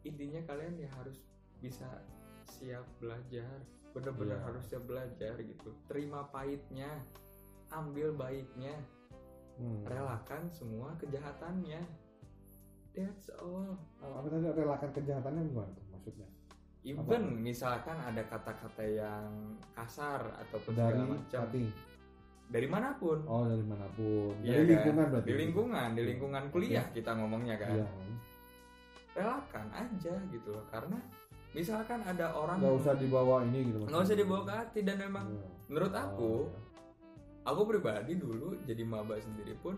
Intinya kalian ya harus bisa siap belajar. Bener-bener Iya. harus siap belajar gitu. Terima pahitnya ambil baiknya Hmm. relakan semua kejahatannya that's all Apa tadi relakan kejahatannya gimana tuh maksudnya? even misalkan ada kata-kata yang kasar ataupun Dari segala macam cutting. dari mana pun Oh dari mana pun. Iya dari kan? lingkungan berarti. di lingkungan di lingkungan kuliah kita ngomongnya kan Iya. relakan aja gitu loh karena misalkan ada orang Nggak usah dibawa ini gitu. nggak usah dibawa ke hati dan memang Iya. menurut Oh, aku iya. Aku pribadi dulu jadi maba sendiri pun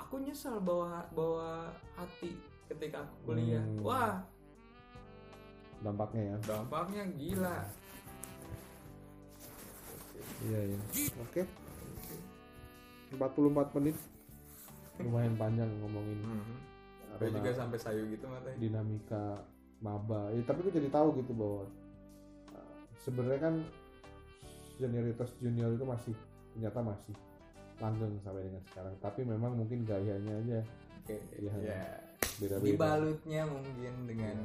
aku nyesal bawa bawa hati ketika aku kuliah Hmm. wah dampaknya ya. dampaknya gila Iya iya. Oke. 44 menit. Lumayan panjang ngomongin hmm. karena juga sampai sayu gitu matanya dinamika maba. Ya, tapi gue jadi tahu gitu bahwa sebenarnya kan senioritas junior itu masih ternyata masih langgeng sampai dengan sekarang tapi memang mungkin gayanya aja Oke, Iya. ya. beda-beda Dibalutnya mungkin dengan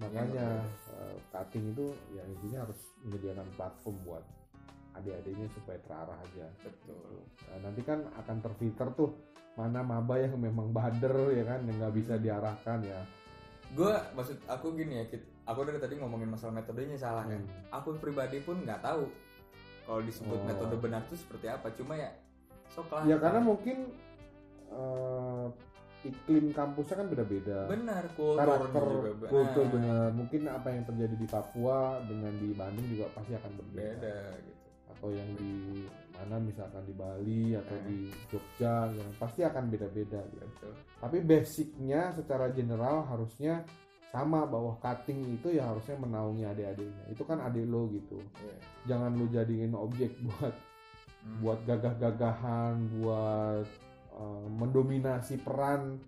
makanya eh, cutting itu ya intinya harus menyediakan platform buat adik-adiknya supaya terarah aja betul. Nah, nanti kan akan terfilter tuh mana maba yang memang bader ya kan yang nggak bisa diarahkan ya Gue maksud aku gini ya, aku dari tadi ngomongin masalah metodenya salah kan. Hmm. Aku pribadi pun nggak tahu kalau disebut Oh. metode benar itu seperti apa. Cuma ya sok lah. ya karena mungkin eh, iklim kampusnya kan beda-beda benar kultur karakter juga be- kultur nah, benar mungkin apa yang terjadi di Papua dengan di Bandung juga pasti akan berbeda beda gitu. atau yang di mana misalkan di Bali atau Hmm. di Jogja yang pasti akan beda-beda gitu. Betul. tapi basicnya secara general harusnya sama bahwa cutting itu ya harusnya menaungi adik-adiknya itu kan adik lo gitu Iya. jangan lo jadiin objek buat Hmm. buat gagah-gagahan buat uh, mendominasi peran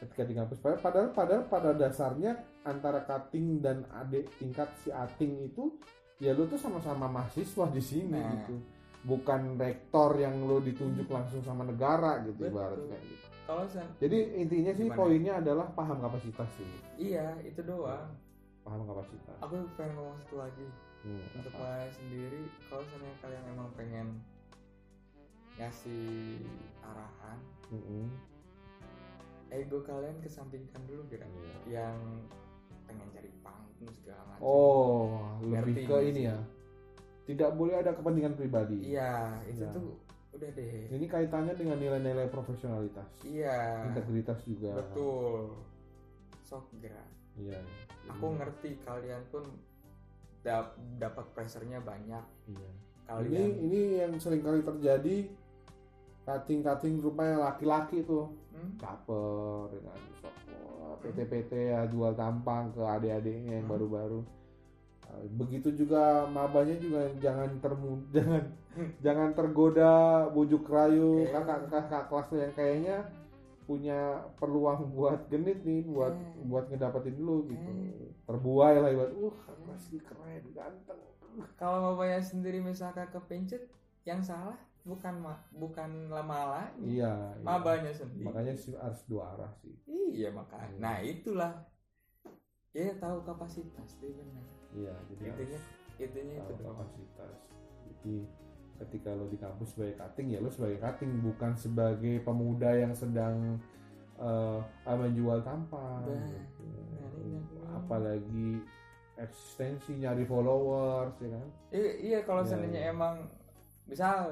ketika di kampus padahal padahal pada dasarnya antara cutting dan adik tingkat si ating itu ya lo tuh sama-sama mahasiswa di sini Nah. gitu bukan rektor yang lo ditunjuk langsung sama negara gitu Betul. ibaratnya gitu. Kalau jadi intinya sih Gimana? poinnya adalah paham kapasitas sih iya itu doang. paham kapasitas Aku pengen ngomong satu lagi Hmm, untuk apa? kalian sendiri. Kalau misalnya kalian emang pengen ngasih arahan, Mm-mm. ego kalian kesampingkan dulu kira Iya. yang pengen cari panggung segala macam. Oh, lebih ke ini sih? ya. Tidak boleh ada kepentingan pribadi. Iya, itu Iya. tuh udah deh. Ini kaitannya dengan nilai-nilai profesionalitas, Iya. integritas juga. Betul. Sok gerak. Iya. Aku Jadi, ngerti kalian pun dap- dapat pressure-nya banyak. Iya. Ini Kalian ini yang sering kali terjadi cutting-cutting rupanya laki-laki tuh Hmm? caper dengan sok wah, PT-PT ya jual tampang ke adik-adiknya yang Hmm. baru-baru. Uh, Begitu juga mabanya juga jangan termu jangan jangan tergoda bujuk rayu kakak-kakak kelas yang kayaknya punya peluang buat genit nih buat Eh. buat ngedapetin lu gitu. Eh. Terbuai lah buat uh masih keren ganteng. kalau bapaknya sendiri misalkan kepencet, yang salah bukan ma bukan lama Iya. iya. mabanya sendiri. Makanya sih harus dua arah sih. Iya makanya. Nah itulah. Ya tahu kapasitas deh benar. Iya, jadi Intinya harus intinya itu kapasitas. Jadi ketika lo di kampus sebagai cutting ya lo sebagai cutting bukan sebagai pemuda yang sedang eh ah, menjual tampang. Gitu. Apalagi eksistensi nyari followers ya kan. Iya, iya kalau Iya, seandainya iya. emang misal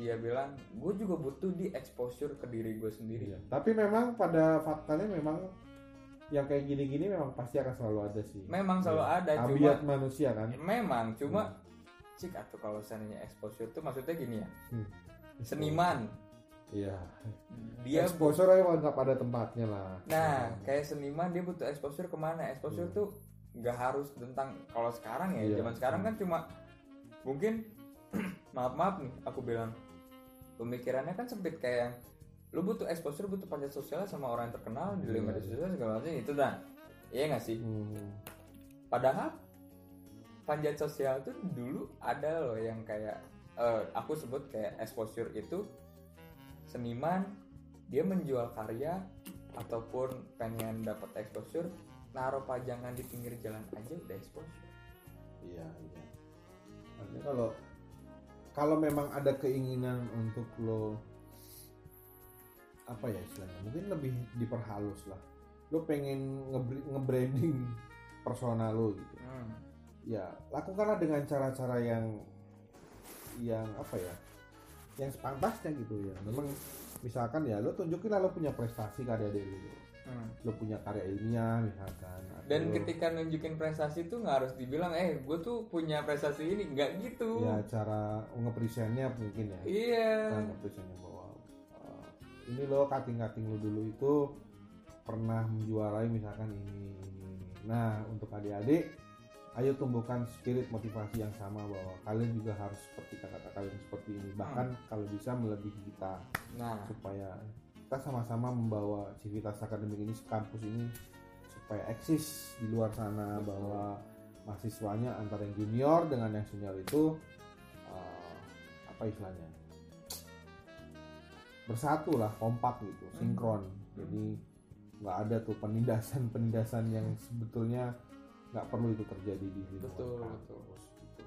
dia bilang gue juga butuh di exposure ke diri gue sendiri. Iya. Tapi memang pada faktanya memang yang kayak gini-gini memang pasti akan selalu ada sih. Memang selalu Iya. ada, cuma manusia kan. memang cuma Hmm. Atau kalau seandainya exposure itu maksudnya gini ya. Hmm. Seniman Iya. dia exposure aja nggak pada tempatnya lah. Nah, kayak seniman dia butuh exposure ke mana? Exposure Hmm. tuh nggak harus tentang kalau sekarang ya, Iya. zaman sekarang kan cuma mungkin maaf maaf nih aku bilang pemikirannya kan sempit kayak yang lu butuh exposure butuh panjat sosial sama orang yang terkenal di Iya. media sosial segala macam itu dah iya nggak sih Hmm. padahal panjat sosial tuh dulu ada loh yang kayak eh, aku sebut kayak exposure itu seniman dia menjual karya ataupun pengen dapat exposure naruh pajangan di pinggir jalan aja udah exposure Iya, iya. Artinya kalau kalau memang ada keinginan untuk lo apa ya istilahnya mungkin lebih diperhalus lah lo pengen nge- nge-branding persona lo gitu Hmm. Ya lakukanlah dengan cara-cara yang yang apa ya yang sepantasnya gitu ya. Memang misalkan ya lo tunjukin lo punya prestasi karya dari lo Hmm. lo punya karya ilmiah misalkan dan lo- ketika nunjukin prestasi tuh nggak harus dibilang eh gue tuh punya prestasi ini. Nggak gitu. Ya cara ngepresentnya mungkin ya. Iya. Cara ngepresentnya bahwa uh, ini lo cutting-cutting lo dulu itu pernah menjuarai misalkan ini, ini, ini. Nah, untuk adik-adik, ayo tumbuhkan spirit motivasi yang sama bahwa kalian juga harus seperti kata kalian seperti ini. Bahkan kalau bisa melebihi kita. Nah. Supaya kita sama-sama membawa civitas akademik ini kampus ini supaya eksis di luar sana. Betul. bahwa mahasiswanya antara yang junior dengan yang senior itu uh, apa istilahnya? Bersatu lah kompak gitu Hmm. sinkron. Jadi nggak ada tuh penindasan penindasan yang sebetulnya nggak perlu itu terjadi di lingkungan Betul, kampus gitu.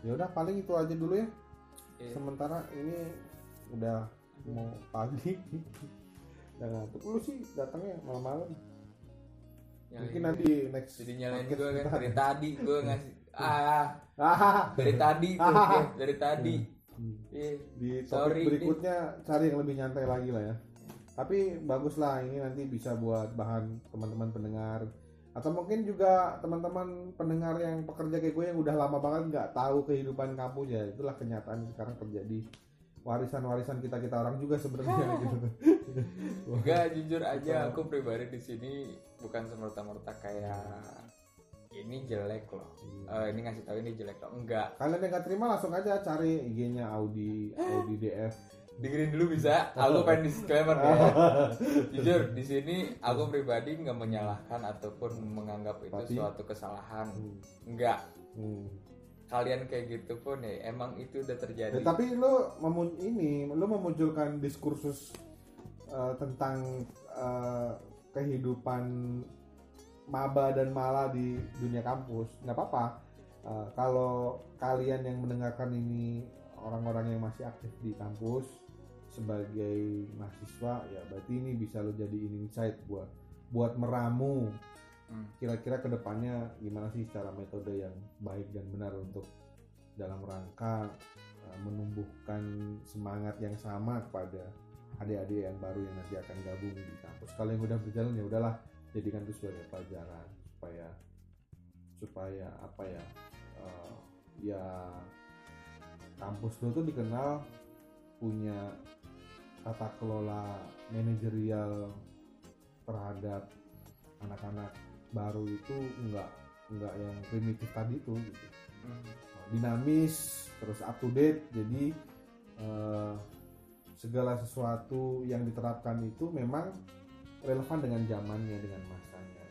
ya udah paling itu aja dulu ya Iya. sementara ini udah mau pagi dan ngantuk lu sih datangnya malam-malam Nyalain mungkin gue. nanti next jadi nyalain gue kan dari tadi gue ngasih ah ah dari tadi tuh ya, dari tadi Hmm. Iya. di topik Sorry, berikutnya cari yang lebih nyantai lagi lah ya tapi bagus lah ini nanti bisa buat bahan teman-teman pendengar atau mungkin juga teman-teman pendengar yang pekerja kayak gue yang udah lama banget nggak tahu kehidupan kampus ya itulah kenyataan sekarang terjadi warisan-warisan kita kita orang juga sebenarnya gitu Enggak jujur aja aku pribadi di sini bukan semerta-merta kayak ini jelek loh. Eh, ini ngasih tahu ini jelek loh. Enggak. kalian yang nggak terima langsung aja cari IG-nya Audi Audi DF Dengerin dulu bisa. Aku pengen disclaimer ya. Jujur di sini aku pribadi nggak menyalahkan ataupun menganggap itu Tapi- suatu kesalahan. Hmm. Enggak. Hmm. Kalian kayak gitu pun ya emang itu udah terjadi. Ya, tapi lu memun ini lu memunculkan diskursus eh, tentang eh, kehidupan maba dan mala di dunia kampus nggak apa-apa Eh, kalau kalian yang mendengarkan ini orang-orang yang masih aktif di kampus sebagai mahasiswa ya berarti ini bisa lo jadiin insight buat buat meramu Hmm. kira-kira ke depannya gimana sih secara metode yang baik dan benar untuk dalam rangka uh, menumbuhkan semangat yang sama kepada adik-adik yang baru yang nanti akan gabung di kampus. Kalau yang udah berjalan ya udahlah jadikan itu sebagai pelajaran supaya supaya apa ya uh, ya kampus lo tuh dikenal punya tata kelola manajerial terhadap anak-anak baru itu enggak enggak yang primitif tadi tuh gitu. Hmm. dinamis terus up to date jadi eh, segala sesuatu yang diterapkan itu memang relevan dengan zamannya dengan masanya.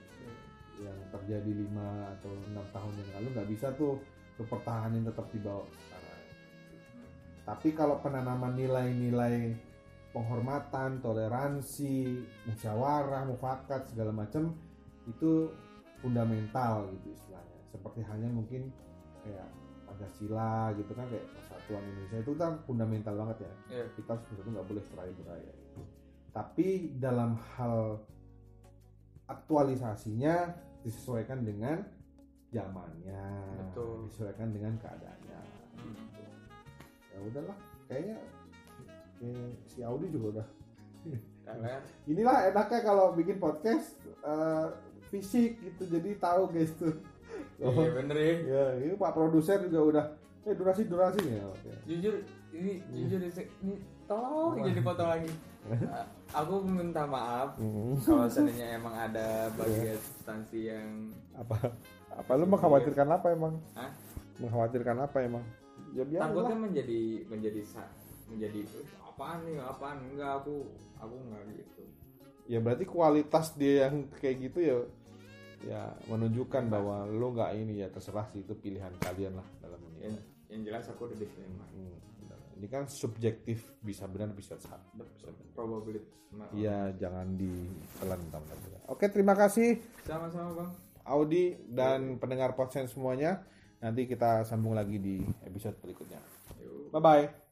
Yang terjadi lima atau enam tahun yang lalu nggak bisa tuh pertahanin tetap di bawah sekarang tapi kalau penanaman nilai-nilai penghormatan toleransi musyawarah mufakat segala macam itu fundamental gitu istilahnya seperti halnya mungkin kayak Pancasila gitu kan kayak persatuan Indonesia itu kan fundamental banget ya Iya. kita harus bersatu nggak boleh cerai beraya tapi dalam hal aktualisasinya disesuaikan dengan zamannya Betul. disesuaikan dengan keadaannya gitu. ya udahlah kayaknya si Audi juga udah. Inilah enaknya kalau bikin podcast eh, fisik gitu jadi tahu guys tuh. Iya bener ya. ya ini pak produser juga udah eh durasi durasi ya oke Jujur ini jujur ini, tolong jadi foto lagi. Uh, aku minta maaf kalau seandainya emang ada bagian substansi yang apa? Apa lu mengkhawatirkan apa emang? Hah? mengkhawatirkan apa emang? Ya biar takutnya menjadi menjadi menjadi "Eh, apaan nih apaan? Enggak aku aku enggak gitu. Ya berarti kualitas dia yang kayak gitu ya ya menunjukkan bahwa lu nggak ini ya terserah sih itu pilihan kalian lah dalam ini yang, yang jelas aku udah disclaimer. Hmm, ini kan subjektif bisa benar bisa salah. Probability Iya, jangan ditelan teman-teman. Oke, terima kasih. Sama-sama bang. Audi dan pendengar podcast semuanya. Nanti kita sambung lagi di episode berikutnya. Bye bye.